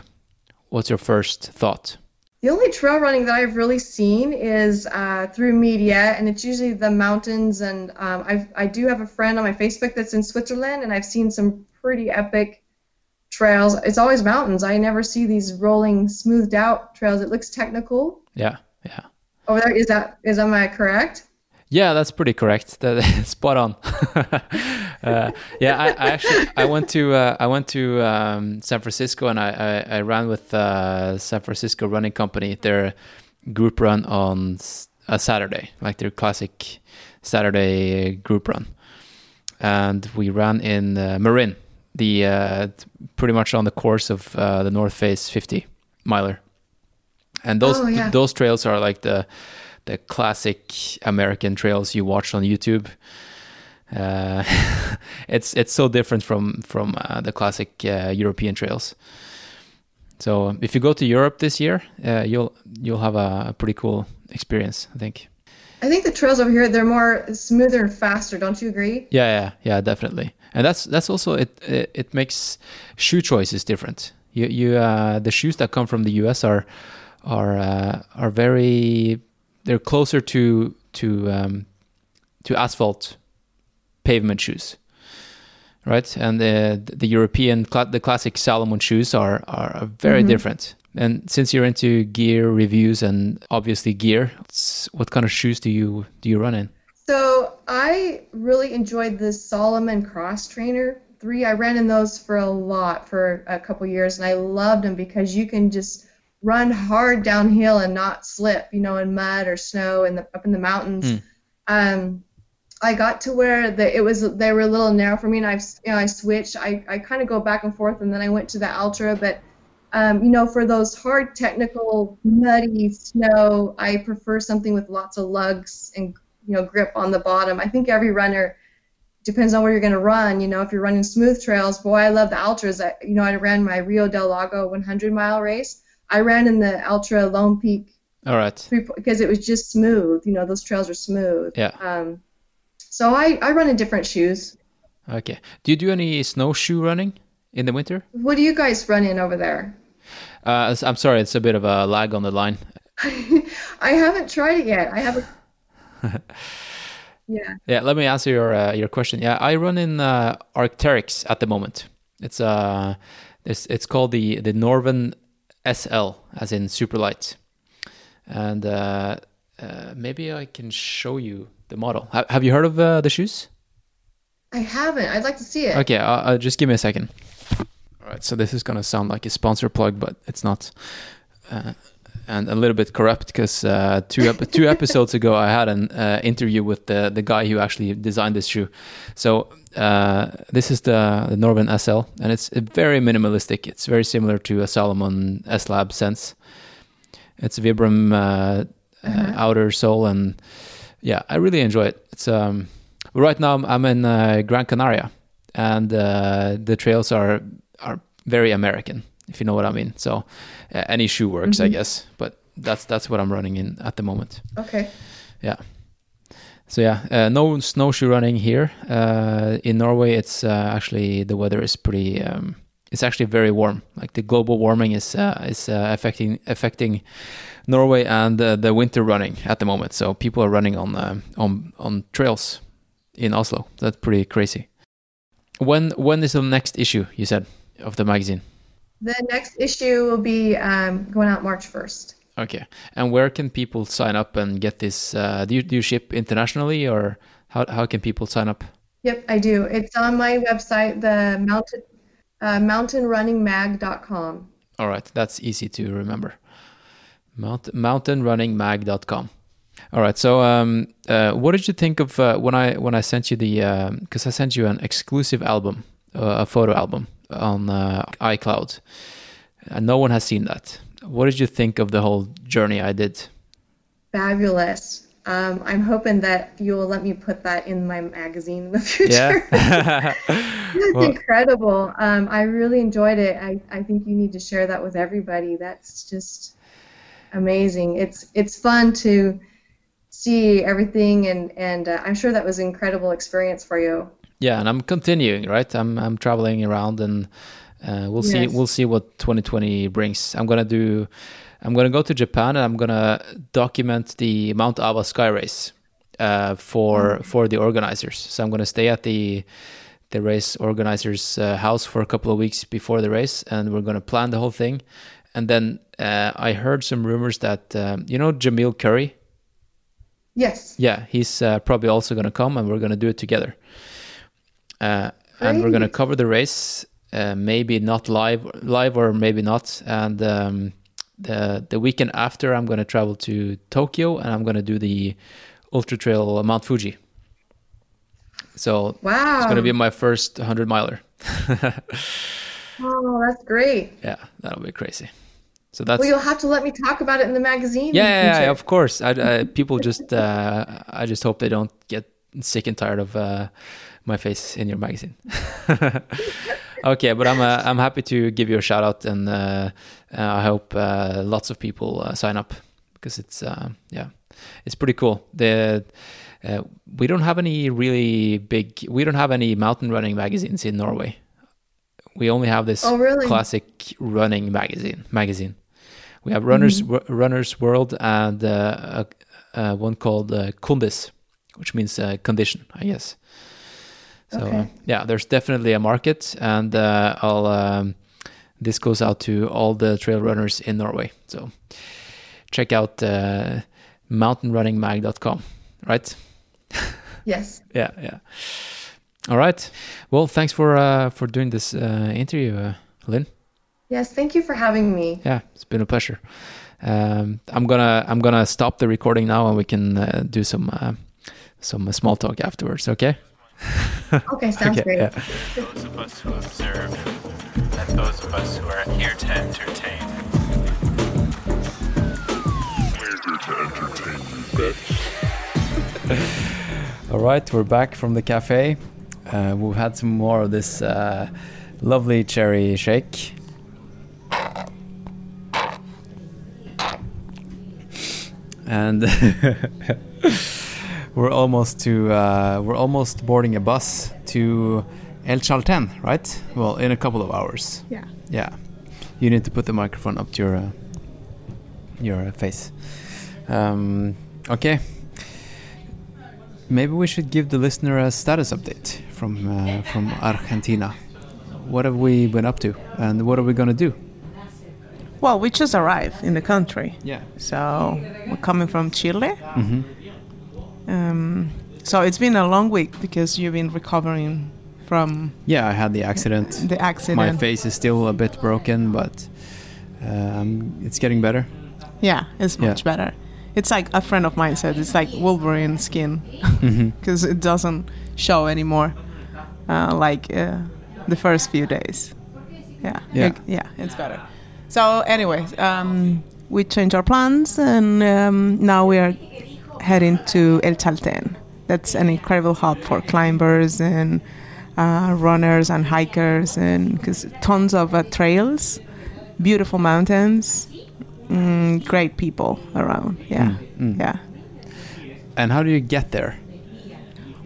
What's your first thought? The only trail running that I've really seen is uh, through media, and it's usually the mountains. And um, I've, I do have a friend on my Facebook that's in Switzerland, and I've seen some pretty epic trails. It's always mountains. I never see these rolling, smoothed out trails. It looks technical Yeah, yeah, over there. Is that is am I correct? Yeah. That's pretty correct. That spot on. uh, yeah, I, I actually I went to uh, I went to um, San Francisco and I, I, I ran with uh, San Francisco Running Company. Their group run on a Saturday, like their classic Saturday group run, and we ran in uh, Marin, the uh, pretty much on the course of uh, the North Face 50 miler, and those Oh, yeah. th- those trails are like the the classic American trails you watch on YouTube. Uh, it's it's so different from from uh, the classic uh, European trails. So if you go to Europe this year, uh, you'll you'll have a, a pretty cool experience, I think. I think the trails over here they're more smoother and faster. Don't you agree? Yeah, yeah, yeah, definitely. And that's that's also it. It, it makes shoe choices different. You you uh, the shoes that come from the US are are uh, are very they're closer to to um, to asphalt pavement shoes, right? And the the European the classic Salomon shoes are are, very different. And since you're into gear reviews and obviously gear, what kind of shoes do you do you run in? So I really enjoyed the Salomon Cross Trainer 3. I ran in those for a lot for a couple years and I loved them because you can just run hard downhill and not slip, you know, in mud or snow in the, up in the mountains. Um, I got to where the, it was they were a little narrow for me and I've you know I switched. I, I kind of go back and forth and then I went to the Altra, but um, you know, for those hard technical muddy snow, I prefer something with lots of lugs and you know grip on the bottom. I think every runner depends on where you're going to run. You know, if you're running smooth trails, boy, I love the Altras. I, you know, I ran my Rio del Lago 100 mile race. I ran in the Altra Lone Peak All right. because it was just smooth. You know, those trails are smooth. Yeah. Um, so I, I run in different shoes. Okay. Do you do any snowshoe running in the winter? What do you guys run in over there? Uh, I'm sorry, it's a bit of a lag on the line. I haven't tried it yet. I haven't. yeah. Yeah, let me answer your uh, your question. Yeah, I run in uh, Arc'teryx at the moment. It's uh, it's it's called the the Norvan SL, as in super light. And uh, uh, maybe I can show you the model. Ha- have you heard of uh, the shoes? I haven't. I'd like to see it. Okay, uh, uh, just give me a second. All right, so this is gonna sound like a sponsor plug, but it's not, uh, and a little bit corrupt because uh, two ep- two episodes ago I had an uh, interview with the the guy who actually designed this shoe. So uh, this is the the SL, and it's very minimalistic. It's very similar to a Salomon S Lab Sense. It's Vibram uh, uh, outer sole, and yeah, I really enjoy it. It's um, Right now, I'm, in uh, Gran Canaria, and uh, the trails are are very American, if you know what I mean. So uh, any shoe works, I guess. But that's that's what I'm running in at the moment. Okay. Yeah. So yeah, uh, no snowshoe running here. Uh, in Norway, it's uh, actually the weather is pretty. Um, it's actually very warm. Like the global warming is uh, is uh, affecting affecting Norway and the winter running at the moment. So people are running on uh, on on trails in Oslo. That's pretty crazy. When when is the next issue? You said of the magazine. The next issue will be um, going out March 1st. Okay. And where can people sign up and get this? Uh, do you do you ship internationally or how how can people sign up? Yep, I do. It's on my website, the mountain uh, mountainrunningmag.com. All right, that's easy to remember. Mount, mountainrunningmag.com. All right, so um, uh, what did you think of uh, when I when I sent you the because I sent you an exclusive album, uh, a photo album on uh, iCloud, and no one has seen that. What did you think of the whole journey I did? Fabulous. Um, I'm hoping that you will let me put that in my magazine in the future. Yeah. That's Well- incredible. Um, I really enjoyed it. I, I think you need to share that with everybody. That's just amazing. It's it's fun to see everything, and and uh, I'm sure that was an incredible experience for you. yeah, and I'm continuing, right? I'm I'm traveling around, and uh, we'll see we'll see what 2020 brings. I'm gonna do, I'm gonna go to Japan, and I'm gonna document the Mount Aba Sky Race uh, for for the organizers. So I'm gonna stay at the the race organizers' uh, house for a couple of weeks before the race, and we're gonna plan the whole thing. And then uh, I heard some rumors that um, you know Jamil Coury. Yes. Yeah, he's uh, probably also going to come, and we're going to do it together. Uh, and we're going to cover the race, uh, maybe not live, live or maybe not. And um, the the weekend after, I'm going to travel to Tokyo, and I'm going to do the ultra trail Mount Fuji. So Wow. it's going to be my first 100 miler. Oh, that's great. yeah, that'll be crazy. So that's Well, you'll have to let me talk about it in the magazine. yeah, yeah, yeah, of course. I, I, people just, uh, I just hope they don't get sick and tired of uh, my face in your magazine. okay, but I'm, uh, I'm happy to give you a shout out, and uh, uh, I hope uh, lots of people uh, sign up because it's, uh, yeah, it's pretty cool. The uh, we don't have any really big, we don't have any mountain running magazines in Norway. We only have this Oh, really? classic running magazine. Magazine. We have Runners. Wo- Runners World and uh, uh, one called uh, Kondis, which means uh, condition, I guess. So uh, yeah, there's definitely a market, and uh, I'll. Um, this goes out to all the trail runners in Norway. So check out uh, mountainrunningmag.com. Right? Yes. Yeah, yeah. All right. Well, thanks for uh, for doing this uh, interview, uh, Lynn. Yes. Thank you for having me. Yeah, it's been a pleasure. Um, I'm gonna I'm gonna stop the recording now, and we can uh, do some uh, some small talk afterwards. Okay? Okay. Sounds okay. great. Yeah. Those of us who observe, and those of us who are here to entertain. We're here to entertain you, bitch. All right, we're back from the cafe. Uh, we've had some more of this uh, lovely cherry shake. And we're almost to uh, we're almost boarding a bus to El Chalten, right? Well, in a couple of hours. Yeah. Yeah, you need to put the microphone up to your uh, your uh, face. Um, okay. Maybe we should give the listener a status update from uh, from Argentina. What have we been up to, and what are we gonna do? Well, we just arrived in the country. Yeah. So we're coming from Chile. hmm Um, so it's been a long week because you've been recovering from Yeah, I had the accident. the accident. My face is still a bit broken, but um, it's getting better. Yeah, it's Yeah. much better. It's like a friend of mine said, it's like Wolverine skin hmm because it doesn't show anymore, uh, like uh, the first few days. Yeah, Yeah. It- yeah, it's better. So, anyway, um, we changed our plans, and um, now we are heading to El Chalten That's an incredible hub for climbers and uh, runners and hikers, and because tons of uh, trails, beautiful mountains, mm, great people around. Yeah, Mm, yeah. And how do you get there?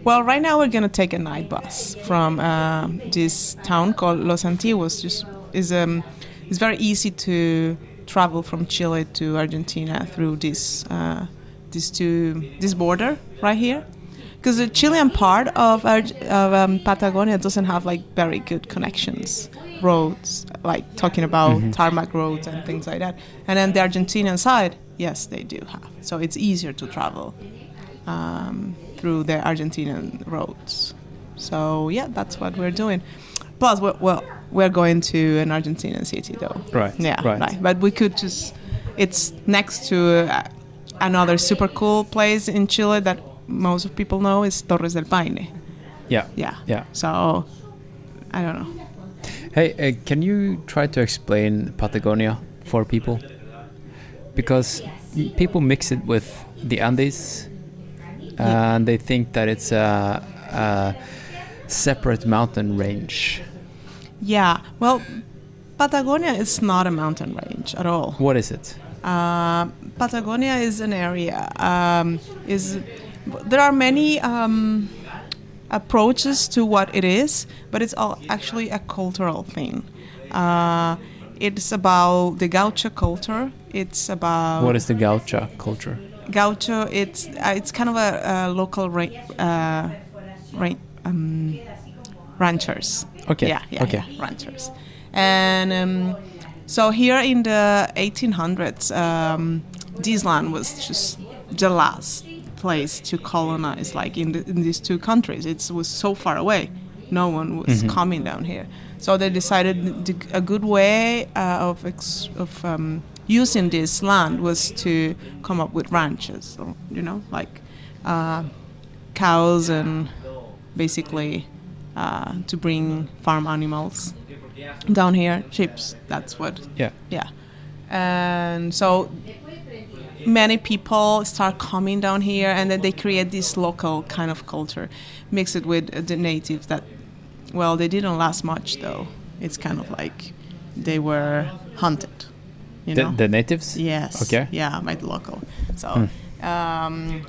Well, right now we're gonna take a night bus from uh, this town called Los Antiguos. Just is um, it's very easy to travel from Chile to Argentina through this uh, this two this border right here. Because the Chilean part of, Arg- of um, Patagonia doesn't have like very good connections, roads, like talking about tarmac roads and things like that. And then the Argentinian side, yes, they do have. So it's easier to travel um, through the Argentinian roads. So yeah, that's what we're doing. Plus, we're, well, we're going to an Argentinian city though. Right, Yeah. right. But we could just. It's next to uh, another super cool place in Chile that most of people know is Torres del Paine. Yeah. Yeah. Yeah. So I don't know. Hey, uh, can you try to explain Patagonia for people? Because people mix it with the Andes, and they think that it's a, a separate mountain range. Yeah. Well, Patagonia is not a mountain range at all. What is it? Uh, Patagonia is an area. Um, is there are many um, approaches to what it is, but it's all actually a cultural thing. Uh, it's about the Gaucho culture. It's about What is the Gaucha culture? Gaucho. It's uh, it's kind of a, a local ra- uh, ra- um, ranchers. Okay, Yeah, yeah, okay. yeah, ranchers. And um, so here in the 1800s, um, this land was just the last place to colonize, like in, the, in these two countries. It was so far away, no one was coming down here. So they decided the, a good way uh, of ex- of um, using this land was to come up with ranches, or, you know, like uh, cows and basically uh, to bring farm animals down here, sheep. That's what Yeah. yeah. And so many people start coming down here and then they create this local kind of culture, mix it with the natives that, well, they didn't last much though. It's kind of like they were hunted, you The, know? the natives? Yes. Okay. Yeah, by the local. So um,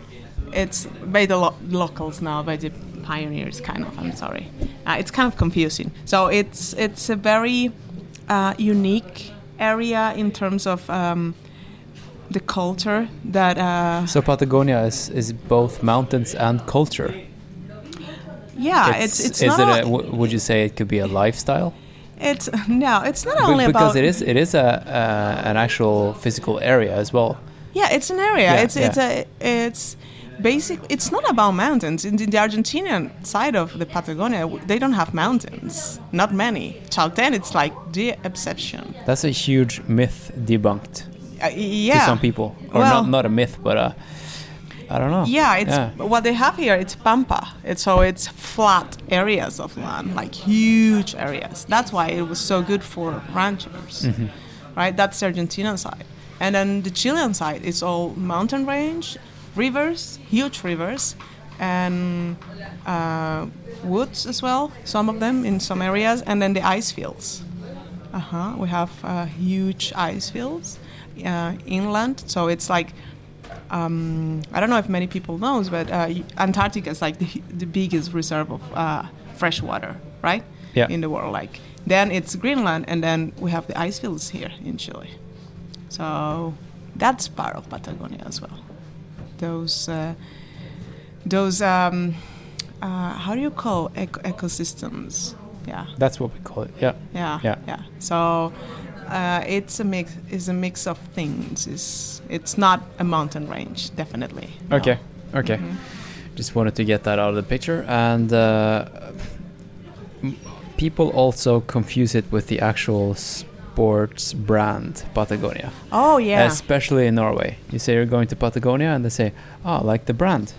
it's by the lo- locals now, by the pioneers, kind of. I'm sorry. Uh, it's kind of confusing. So it's it's a very uh, unique area in terms of um, the culture that. Uh, So Patagonia is, is both mountains and culture. yeah, it's it's, is not. it a, w- would you say it could be a lifestyle? it's no, it's not Be- only because about it is it is a uh, an actual physical area as well. Yeah, it's an area. Yeah, it's it's a it's basic. It's not about mountains. In the, the Argentinian side of the Patagonia, they don't have mountains. Not many. Chalten, it's like the exception. That's a huge myth debunked Uh, yeah. to some people, or Well- not not a myth, but uh, I don't know. Yeah, it's Yeah. what they have here. It's pampa. It's so it's flat areas of land, like huge areas. That's why it was so good for ranchers, Mm-hmm. right? That's the Argentinian side, and then the Chilean side. It's all mountain range, rivers, huge rivers, and uh, woods as well. Some of them in some areas, and then the ice fields. Uh huh. We have uh, huge ice fields uh, inland, so it's like um, I don't know if many people knows, but uh, Antarctica is like the, the biggest reserve of uh, fresh water, right? Yeah. In the world, like then it's Greenland, and then we have the ice fields here in Chile. So that's part of Patagonia as well. Those uh, those um, uh, how do you call eco- ecosystems? Yeah. That's what we call it. Yeah. Yeah, Yeah. yeah. So uh, it's a mix. It's a mix of things. It's it's not a mountain range, definitely. no. Okay. Okay. Mm-hmm. Just wanted to get that out of the picture, and uh, people also confuse it with the actual sports brand Patagonia, Oh yeah. especially in Norway. You say you're going to Patagonia, and they say, "Oh, like the brand,"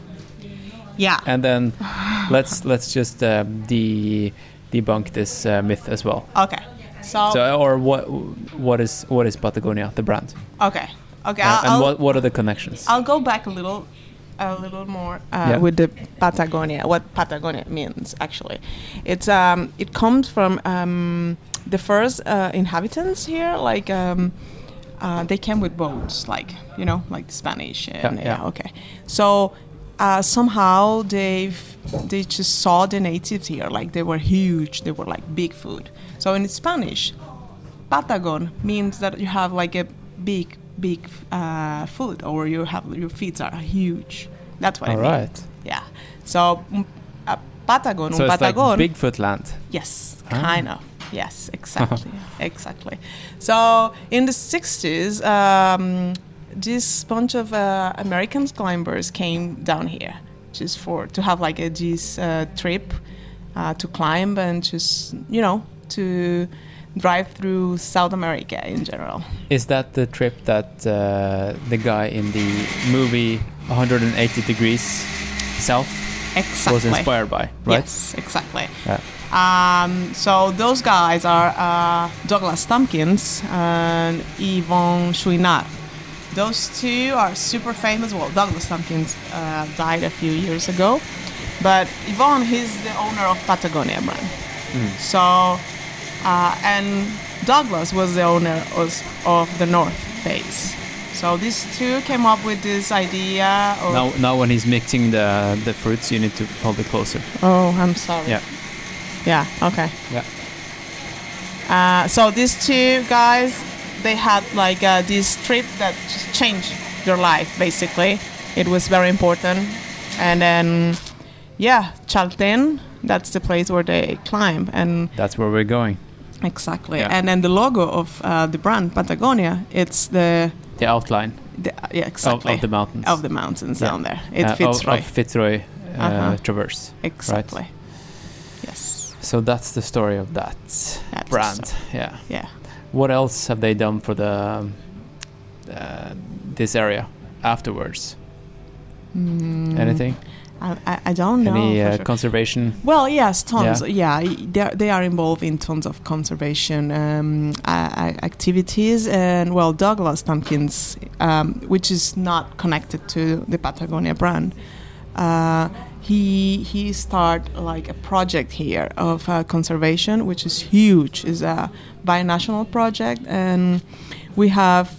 yeah. and then let's let's just uh, de debunk this uh, myth as well. okay. So, So, or what what is what is Patagonia, the brand, okay. Okay. Uh, and I'll, what what are the connections? I'll go back a little a little more uh, Yeah. with the Patagonia. What Patagonia means actually, it's um, it comes from um, the first uh, inhabitants here. Like um, uh, they came with boats, like you know, like the Spanish. And, Yeah, yeah. Okay. So uh, somehow they they just saw the natives here, like they were huge. They were like big Bigfoot. So in Spanish, Patagon means that you have like a big, big uh, foot, or you have your feet are huge. That's what All it means. right. Yeah. So mm, Patagon, So it's like Patagon. Bigfoot land. Yes, Ah. kind of. Yes, exactly, exactly. So in the '60s, um, this bunch of uh, American climbers came down here just for to have like a this uh, trip uh, to climb and just you know to drive through South America in general. Is that the trip that uh, the guy in the movie 180 Degrees South Exactly. was inspired by, right? Yes, exactly. Yeah. Um, so those guys are uh, Douglas Tompkins and Yvon Chouinard. Those two are super famous. Well, Douglas Tompkins uh, died a few years ago, but Yvon, he's the owner of Patagonia brand. So, uh, and Douglas was the owner of, of the North Face. So these two came up with this idea of. Now, now when he's mixing the the fruits, you need to hold it closer. Oh, I'm sorry. Yeah. Yeah. Okay. Yeah. Uh, so these two guys, they had like uh, this trip that just changed their life. Basically, it was very important. And then, yeah, Chalten. That's the place where they climb, and That's where we're going. exactly. Yeah. And then the logo of uh, the brand Patagonia, it's the, The outline the yeah of, exactly of the mountains. of the mountains Yeah. down there. It Uh, fits of, right. Of Fitzroy uh, Uh-huh. Traverse. exactly. Yes. So that's the story of that That's brand. Yeah. Yeah. What else have they done for the uh, this area afterwards? Anything? I, I, I don't know. Any uh, sure. conservation? Well, yes, tons. Yeah. Yeah, they are, they are involved in tons of conservation um, uh, activities, and well, Douglas Tompkins, um, which is not connected to the Patagonia brand, uh, he he started like a project here of uh, conservation, which is huge. is a binational project, and we have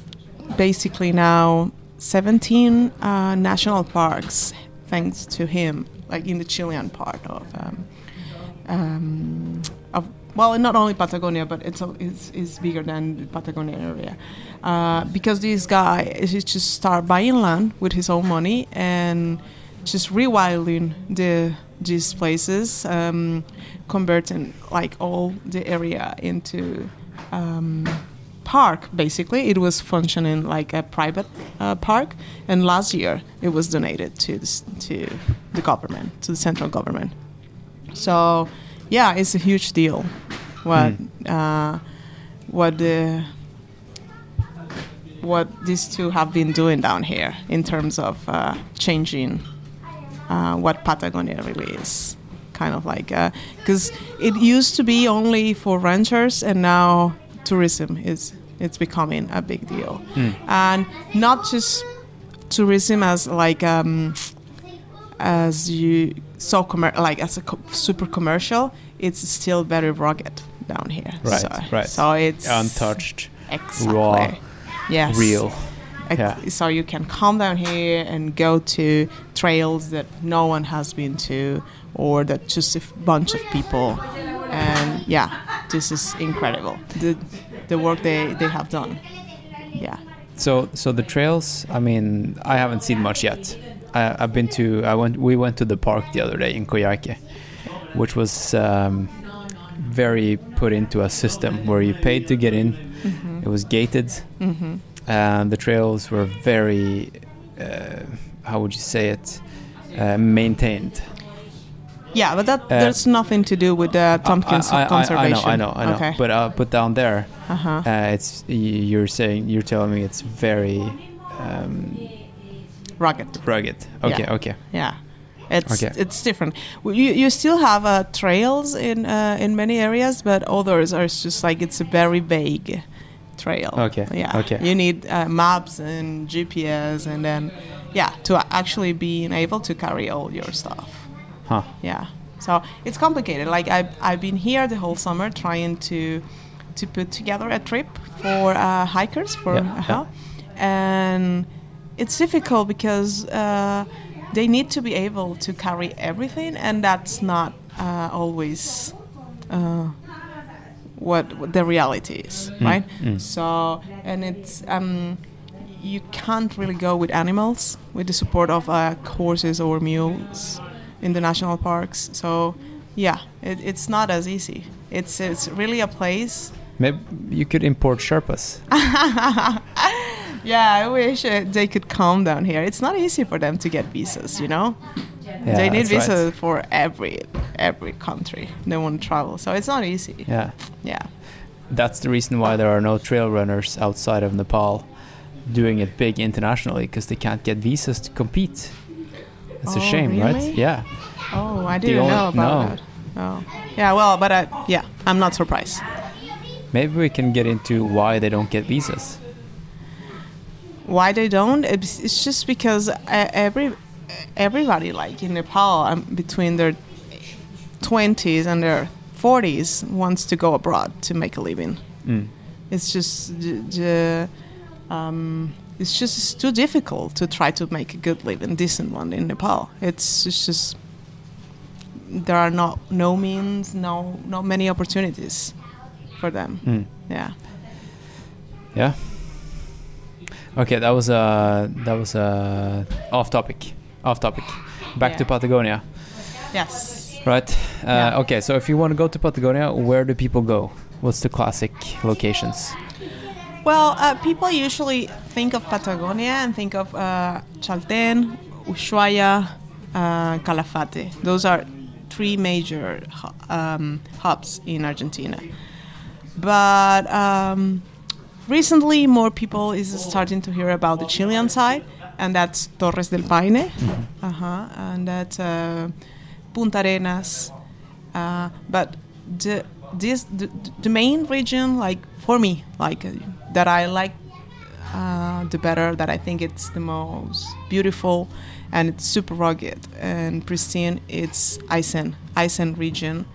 basically now 17 uh, national parks thanks to him, like in the Chilean part of, um, um, of well, not only Patagonia, but it's, it's, it's bigger than the Patagonia area. Uh, because this guy is just start buying land with his own money and just rewilding the these places, um, converting like all the area into um, park basically. It was functioning like a private uh, park and last year it was donated to the, to the government to the central government. So yeah it's a huge deal. What uh, what the what these two have been doing down here in terms of uh, changing uh, what Patagonia really is. Kind of like, because it used to be only for ranchers, and now tourism is it's becoming a big deal, and not just tourism as like um, as you so commer- like as a co- super commercial. It's still very rugged down here. Right, so, right. So it's Untouched, exactly raw, yes real. Yeah. So you can come down here and go to trails that no one has been to, or that just a bunch of people. And yeah, this is incredible. The the work they, they have done. Yeah. So, so the trails. I mean, I haven't seen much yet. I, I've been to. I went. We went to the park the other day in Coyhaique, which was um, very put into a system where you paid to get in. Mm-hmm. It was gated, and the trails were very. Uh, how would you say it? Uh, maintained. Yeah, but that there's nothing to do with the Tompkins I, I, I, I conservation. know, I know, I know. Okay. But uh, but down there, uh-huh. uh, it's you're saying you're telling me it's very um, Rugged. rugged. Okay, Yeah. okay. Yeah, it's Okay. it's different. You you still have uh, trails in uh, in many areas, but others are just like it's very vague trail. Okay, Yeah. okay. You need uh, maps and GPS, and then yeah, to actually being able to carry all your stuff. Huh. Yeah. So it's complicated. Like I've, I've been here the whole summer trying to to put together a trip for uh, hikers for Yeah, yeah. uh-huh. and it's difficult because uh, they need to be able to carry everything, and that's not uh, always uh, what, what the reality is, right? So and it's um, you can't really go with animals with the support of uh, horses or mules in the national parks. So yeah, it, it's not as easy. It's it's really a place. Maybe you could import Sherpas. Yeah, I wish uh, they could come down here. It's not easy for them to get visas, you know. Yeah, they need that's visas right. for every every country they want to travel, so it's not easy. Yeah. Yeah. That's the reason why there are no trail runners outside of Nepal doing it big internationally because they can't get visas to compete. It's a Oh, shame, right? Yeah. Oh, I didn't only- know about no. that. Oh, yeah. Well, but I, yeah, I'm not surprised. Maybe we can get into why they don't get visas. Why they don't? It's, it's just because uh, every everybody, like in Nepal, um, between their 20s and their 40s, wants to go abroad to make a living. Mm. It's just the, um, it's just it's too difficult to try to make a good living, decent one in Nepal. It's, it's just there are not no means, no not many opportunities for them. Mm. Yeah. Yeah. Okay, that was uh that was uh off topic. Off topic. Back to Patagonia. Yes. Right. Uh, Yeah. Okay, so if you want to go to Patagonia, where do people go? What's the classic locations? Well, uh, people usually think of Patagonia and think of uh, Chaltén, Ushuaia, uh, Calafate. Those are three major um, hubs in Argentina. But um, recently, more people is starting to hear about the Chilean side, and that's Torres del Paine, uh-huh, and that's uh, Punta Arenas. Uh, but the this the, the main region, like for me, like uh, that I like uh, the better, that I think it's the most beautiful, and it's super rugged and pristine. It's Aysén, Aysén region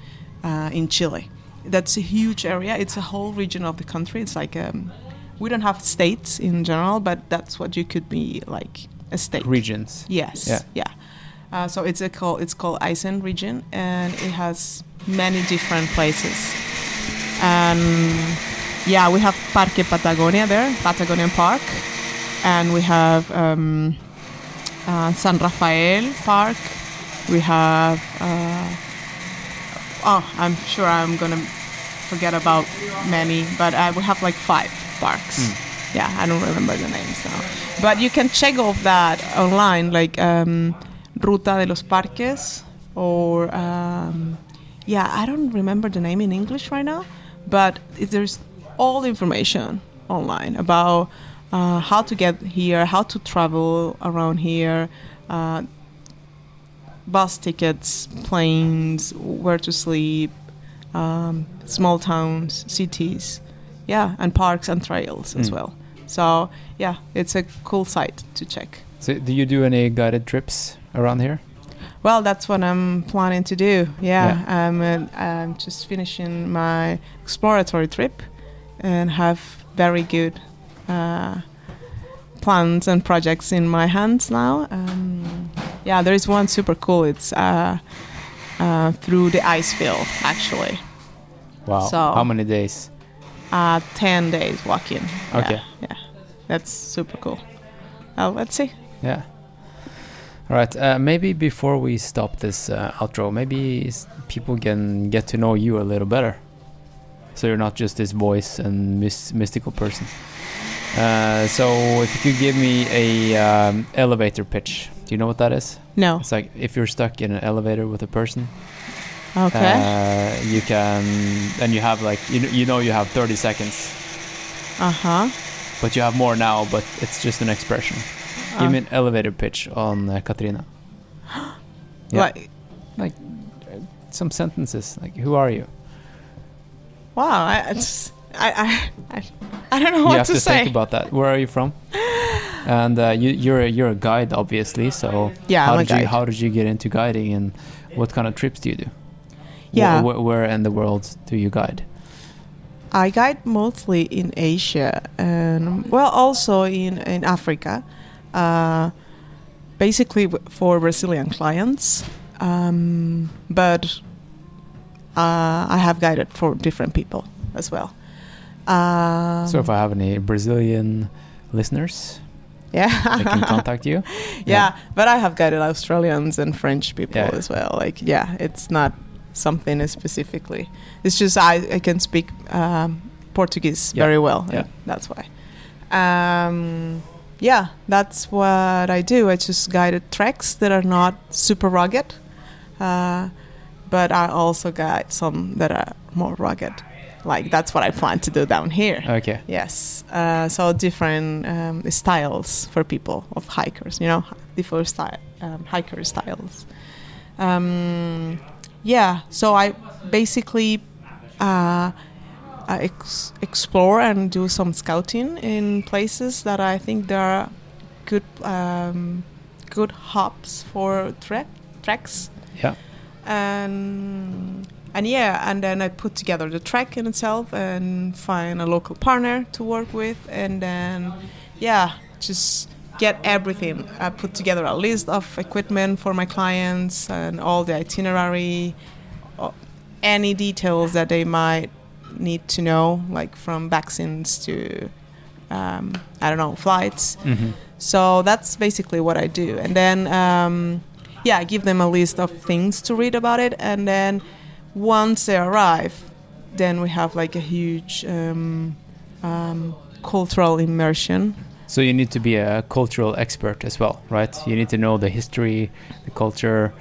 uh, in Chile. That's a huge area. It's a whole region of the country. It's like um, we don't have states in general, but that's what you could be like a state. Regions. Yes. Yeah. Yeah. Uh, so it's a call. It's called Aysén region, and it has many different places. And yeah, we have Parque Patagonia there, Patagonian Park, and we have um, uh, San Rafael Park. We have. Uh, oh, I'm sure I'm gonna forget about many, but uh, we have like five parks. Yeah, I don't remember the names now. But you can check off that online, like um, Ruta de los Parques, or um, yeah, I don't remember the name in English right now, but there's all the information online about uh, how to get here, how to travel around here, uh, bus tickets, planes, where to sleep, um, small towns, cities, yeah, and parks and trails as Mm. well. So yeah, it's a cool site to check. So, do you do any guided trips around here? Well, that's what I'm planning to do. Yeah, I'm, uh, I'm just finishing my exploratory trip and have very good uh, plans and projects in my hands now. Um, yeah, there is one super cool. It's uh, uh, through the ice field, actually. Wow. So- How many days? Uh, 10 days walking. Yeah, Okay. Yeah, that's super cool. Well, let's see. Yeah. All right. Uh, maybe before we stop this uh, outro, maybe people can get to know you a little better. So you're not just this voice and mys- mystical person. Uh, so if you could give me a um, elevator pitch, do you know what that is? No. It's like if you're stuck in an elevator with a person, Okay. uh, you can, and you have like you know, you know you have 30 seconds, Uh huh. but you have more now. But it's just an expression. Give me an elevator pitch on uh, Katrina. Yeah. Like, like uh, some sentences like who are you wow. I, just, I, I, I, I don't know you what have to, to say. think about that where are you from And uh, you, you're a, you're a guide, obviously. So Yeah, how I'm did you how did you get into guiding, and what kind of trips do you do? Yeah. Wh- wh- where in the world do you guide? I guide mostly in Asia and well also in in Africa, uh, basically for Brazilian clients. Um, but uh, I have guided for different people as well. Um, so if I have any Brazilian listeners, yeah, they can contact you. yeah, but I have guided Australians and French people Yeah. as well. Like, yeah, it's not something specifically. It's just I, I can speak um, Portuguese Yeah. very well. Yeah. That's why. Um, yeah, that's what I do. I just guided treks that are not super rugged, uh, but I also guide some that are more rugged. Like that's what I plan to do down here. Okay. Yes. Uh, so different um, styles for people of hikers, you know, different style, um, hiker styles. Um, yeah. So I basically uh, I ex- explore and do some scouting in places that I think there are good um, good hops for trek treks Yeah. and and yeah and then i put together the track in itself and find a local partner to work with and then yeah just get everything i put together a list of equipment for my clients and all the itinerary any details that they might need to know like from vaccines to um, i don't know flights hmm so that's basically what I do. And then, um, yeah, I give them a list of things to read about it. And then once they arrive, then we have like a huge um, um, cultural immersion. So you need to be a cultural expert as well, right? You need to know the history, the culture,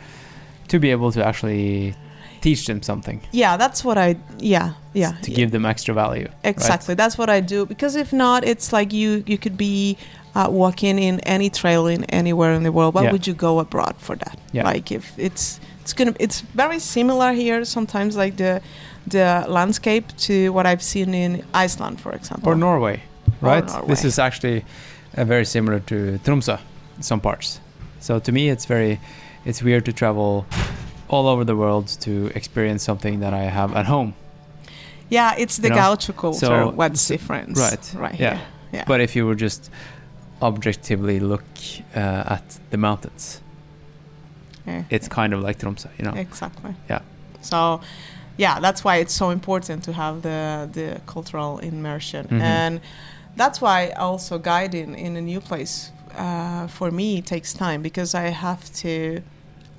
to be able to actually teach them something Yeah, that's what I, yeah, yeah. to yeah. give them extra value. right? Exactly. That's what I do. Because if not, it's like you you could be uh, walking in any trail in anywhere in the world. Why Yeah. would you go abroad for that? Yeah. Like if it's it's gonna it's very similar here. Sometimes like the the landscape to what I've seen in Iceland, for example. Or Norway, right? This is actually uh, very similar to Tromsø, in some parts. So to me, it's very, it's weird to travel all over the world to experience something that I have at home. yeah, it's the You know, gaucho culture. so- what's different? right, Right. yeah. Here. Yeah. But if you would just objectively look uh, at the mountains, Yeah. it's kind of like Tromsø, you know. Exactly. Yeah. So, yeah, that's why it's so important to have the the cultural immersion, Mhm. and that's why also guiding in a new place uh, for me takes time because I have to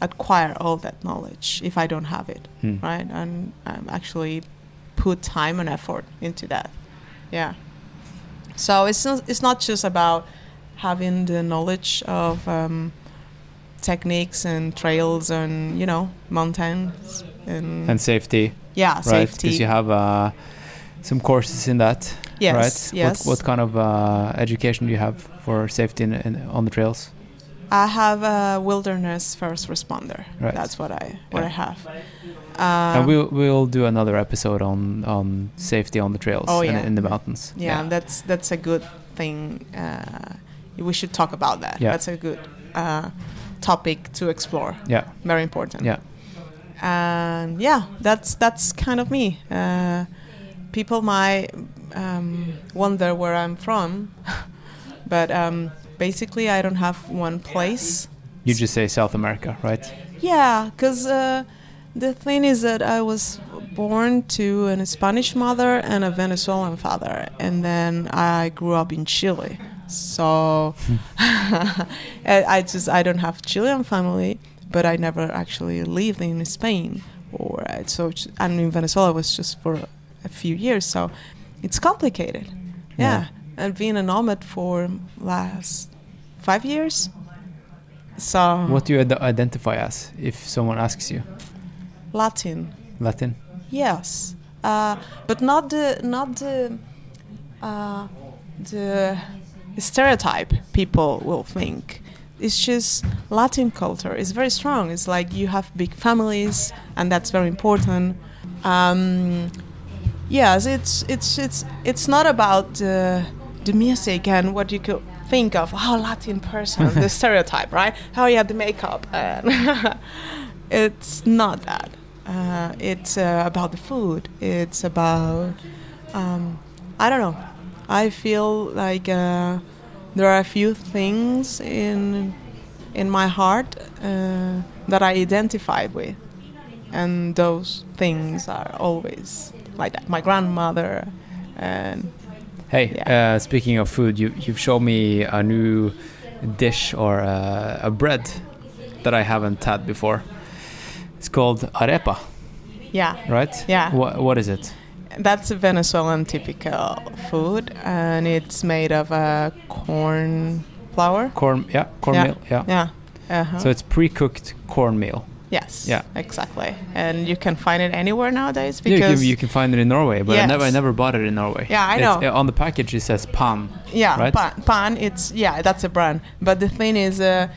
acquire all that knowledge if I don't have it, Hmm. right? And um, actually put time and effort into that. Yeah. So it's not, it's not just about having the knowledge of um, techniques and trails and you know mountains and, And safety, yeah right? safety. Because you have uh, some courses in that, yes, right? yes. What, what kind of uh, education do you have for safety in, in, on the trails? I have a wilderness first responder. Right. That's what I what Yeah. I have. and Um, we'll we'll do another episode on on safety on the trails Oh, and yeah. in the mountains. yeah, that's that's a good thing. Uh, we should talk about that. Yeah. That's a good uh, topic to explore. yeah, Very important. yeah. and yeah, that's that's kind of me. Uh, people might um, wonder where I'm from, but um, basically, I don't have one place. You just say South America, right? Yeah, because uh, the thing is that I was born to a Spanish mother and a Venezuelan father, and then I grew up in Chile. So I I just I don't have Chilean family, but I never actually lived in Spain or uh, so. j- And in Venezuela was just for a few years, so it's complicated. Yeah, and being a nomad for last five years. So What do you ad- identify as if someone asks you? Latin. Latin? Yes, uh, but not the not the uh, the stereotype people will think. It's just Latin culture is very strong. It's like you have big families, and that's very important. Um, yes, it's it's it's it's not about the the music and what you could think of, oh, Latin person, the stereotype, right? How oh, you yeah, had the makeup. And it's not that. Uh, it's uh, about the food. It's about, um, I don't know. I feel like uh, there are a few things in in my heart uh, that I identified with, and those things are always like that. My grandmother, and Hey, Yeah. uh, speaking of food, you you've shown me a new dish or uh, a bread that I haven't had before. It's called arepa, yeah, right? Yeah. What what is it? that's a Venezuelan typical food, and it's made of uh, corn flour. Corn, yeah, cornmeal, yeah. Yeah. Uh-huh. So it's pre-cooked cornmeal. Yes. yeah. Exactly. And you can find it anywhere nowadays Yeah, you, because can, you can find it in Norway, but I never I never bought it in Norway. Yeah, I know. uh, on the package it says pan. Yeah, right? pan, pan. It's yeah, that's a brand. But the thing is, uh,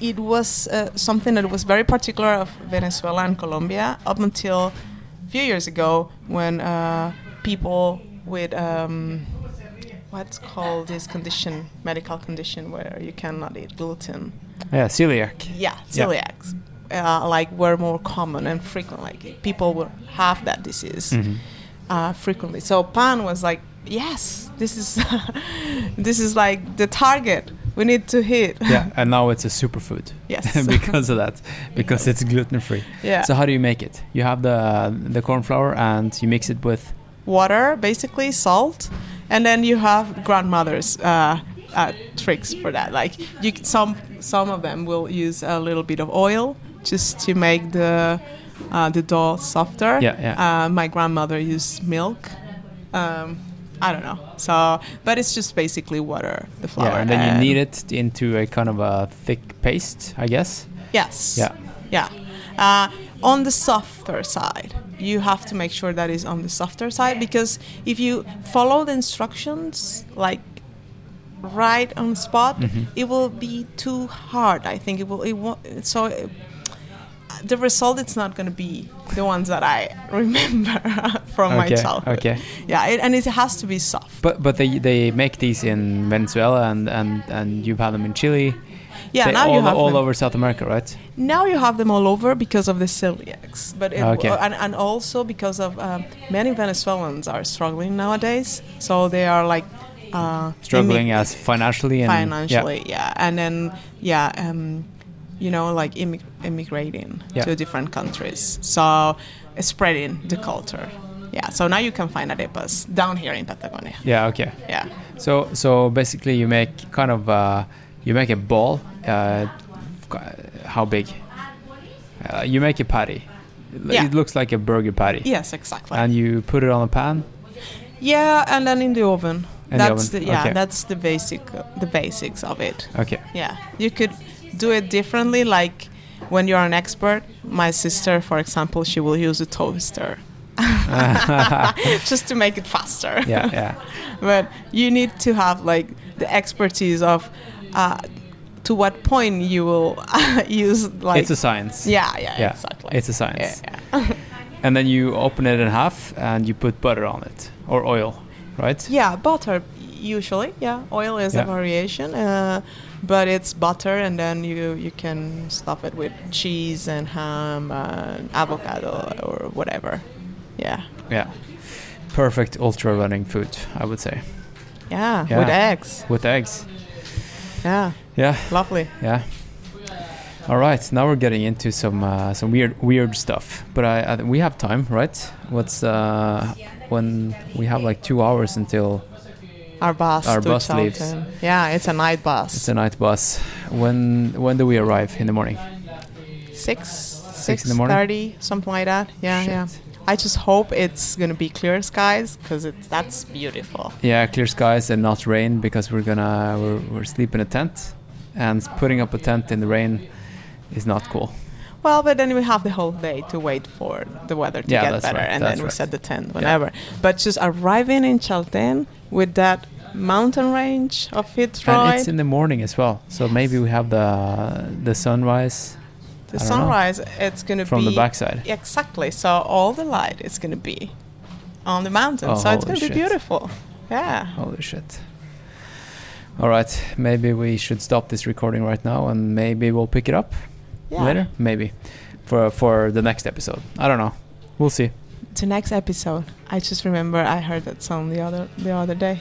it was uh, something that was very particular of Venezuela and Colombia up until a few years ago when uh, people with um, what's called this condition, medical condition where you cannot eat gluten. Yeah, celiac. Yeah, Yeah. celiacs. Uh, like were more common and frequent. Like people would have that disease Mhm. uh, frequently. So pan was like, yes, this is this is like the target we need to hit. Yeah, and now it's a superfood. Yes. because of that, because it's gluten free. Yeah. So how do you make it? You have the the corn flour and you mix it with Water, basically salt, and then you have grandmother's uh, uh, tricks for that. Like you, some some of them will use a little bit of oil just to make the uh, the dough softer. Yeah, yeah. Uh, my grandmother used milk. Um, I don't know. So, but it's just basically water, the flour. yeah, and then you knead it into a kind of a thick paste, I guess. Yes. Yeah. Yeah. Uh, on the softer side, you have to make sure that is on the softer side because if you follow the instructions like right on spot, Mm-hmm. it will be too hard. I think it will. It won't, so. Uh, the result it's not going to be the ones that I remember from my childhood. okay. Yeah, it, and it has to be soft. But but they they make these in Venezuela and and and you've had them in Chile. Yeah, They- now all, you have them all them. over South America, right? Now you have them all over because of the celiacs, but it, Okay. and, and also because of um, many Venezuelans are struggling nowadays, so they are like uh, Struggling as financially and financially, yeah. and then yeah, um, you know, like immig- immigrating Yeah. to different countries, so uh, spreading the culture. Yeah, so now you can find arepas down here in Patagonia. Yeah. okay. Yeah, So so basically you make kind of uh, you make a ball. Uh, how big? Uh, you make a patty. It- Yeah. It looks like a burger patty. yes, exactly. And you put it on a pan. yeah, and then in the oven. In the that's oven, the yeah, okay. that's the basic, the basics of it. Okay. Yeah, you could do it differently. Like when you're an expert, my sister, for example, she will use a toaster just to make it faster. Yeah, yeah. but you need to have like the expertise of uh, to what point you will use like. it's a science. yeah, yeah, Yeah, exactly. it's a science. Yeah, yeah. And then you open it in half and you put butter on it or oil, right? Yeah, butter usually. Yeah, oil is a variation, uh, but it's butter, and then you you can stuff it with cheese and ham and avocado or whatever. Yeah, Yeah. Perfect ultra running food, I would say. yeah, Yeah. with eggs. With eggs. Yeah, Yeah, lovely. yeah. All right, now we're getting into some uh, some weird weird stuff, but I, I we have time, right? What's uh, when we have like two hours until Our bus. Our bus leaves. Yeah, it's a night bus. it's a night bus. When when do we arrive in the morning? six, Six in the morning? thirty, something like that. Yeah, Shit. yeah. I just hope it's gonna be clear skies because it's that's beautiful. Yeah, clear skies and not rain because we're gonna we're, we're sleep in a tent, and putting up a tent in the rain is not cool. Well, but then we have the whole day to wait for the weather to Yeah, get better, right, and that's then we right. set the tent whenever. But just arriving in Chalten with that mountain range of And Fitzroy, it's in the morning as well, so maybe we have the the sunrise the don't know. sunrise, it's gonna be from be the backside. exactly. So all the light is gonna be on the mountain, Oh, so it's oh, gonna be beautiful. Yeah, Holy shit! All right, maybe we should stop this recording right now, and maybe we'll pick it up Yeah. later. Maybe for for the next episode. I don't know. We'll see. To next episode. I just remember I heard that song the other the other day.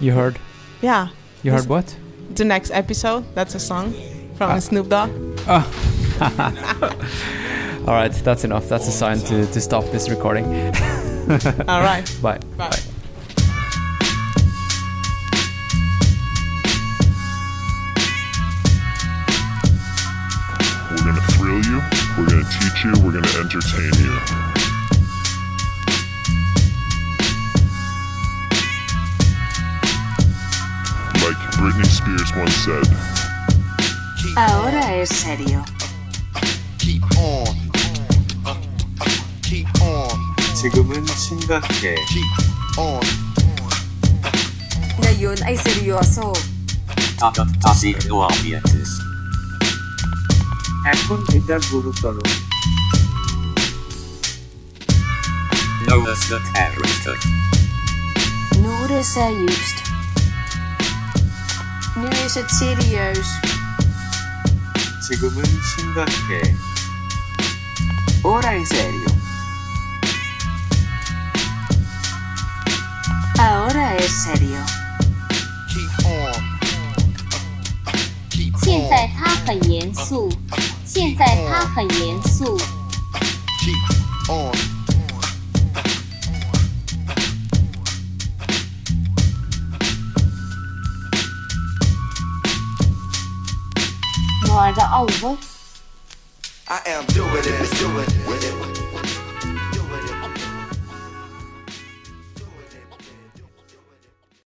You heard? Yeah. You heard what? The next episode. That's a song from Ah. Snoop Dogg. All right, that's enough. That's a sign to to stop this recording. All right. Bye. Bye. We're you, we're gonna teach you, we're gonna entertain you. Like Britney Spears once said, Ahora es serio. Keep on. Keep on. 지금은 심각해. Keep on. Ngayon ay seryoso. 다섯 다시 nuances. এখন এটা গুরুতর Notice the character. Nu er det seriøst. Nu is het serieus. 지금은 심각해. Ora en serio. Ahora es serio. 现在他很严肃，现在他很严肃。I am doing it, doing it.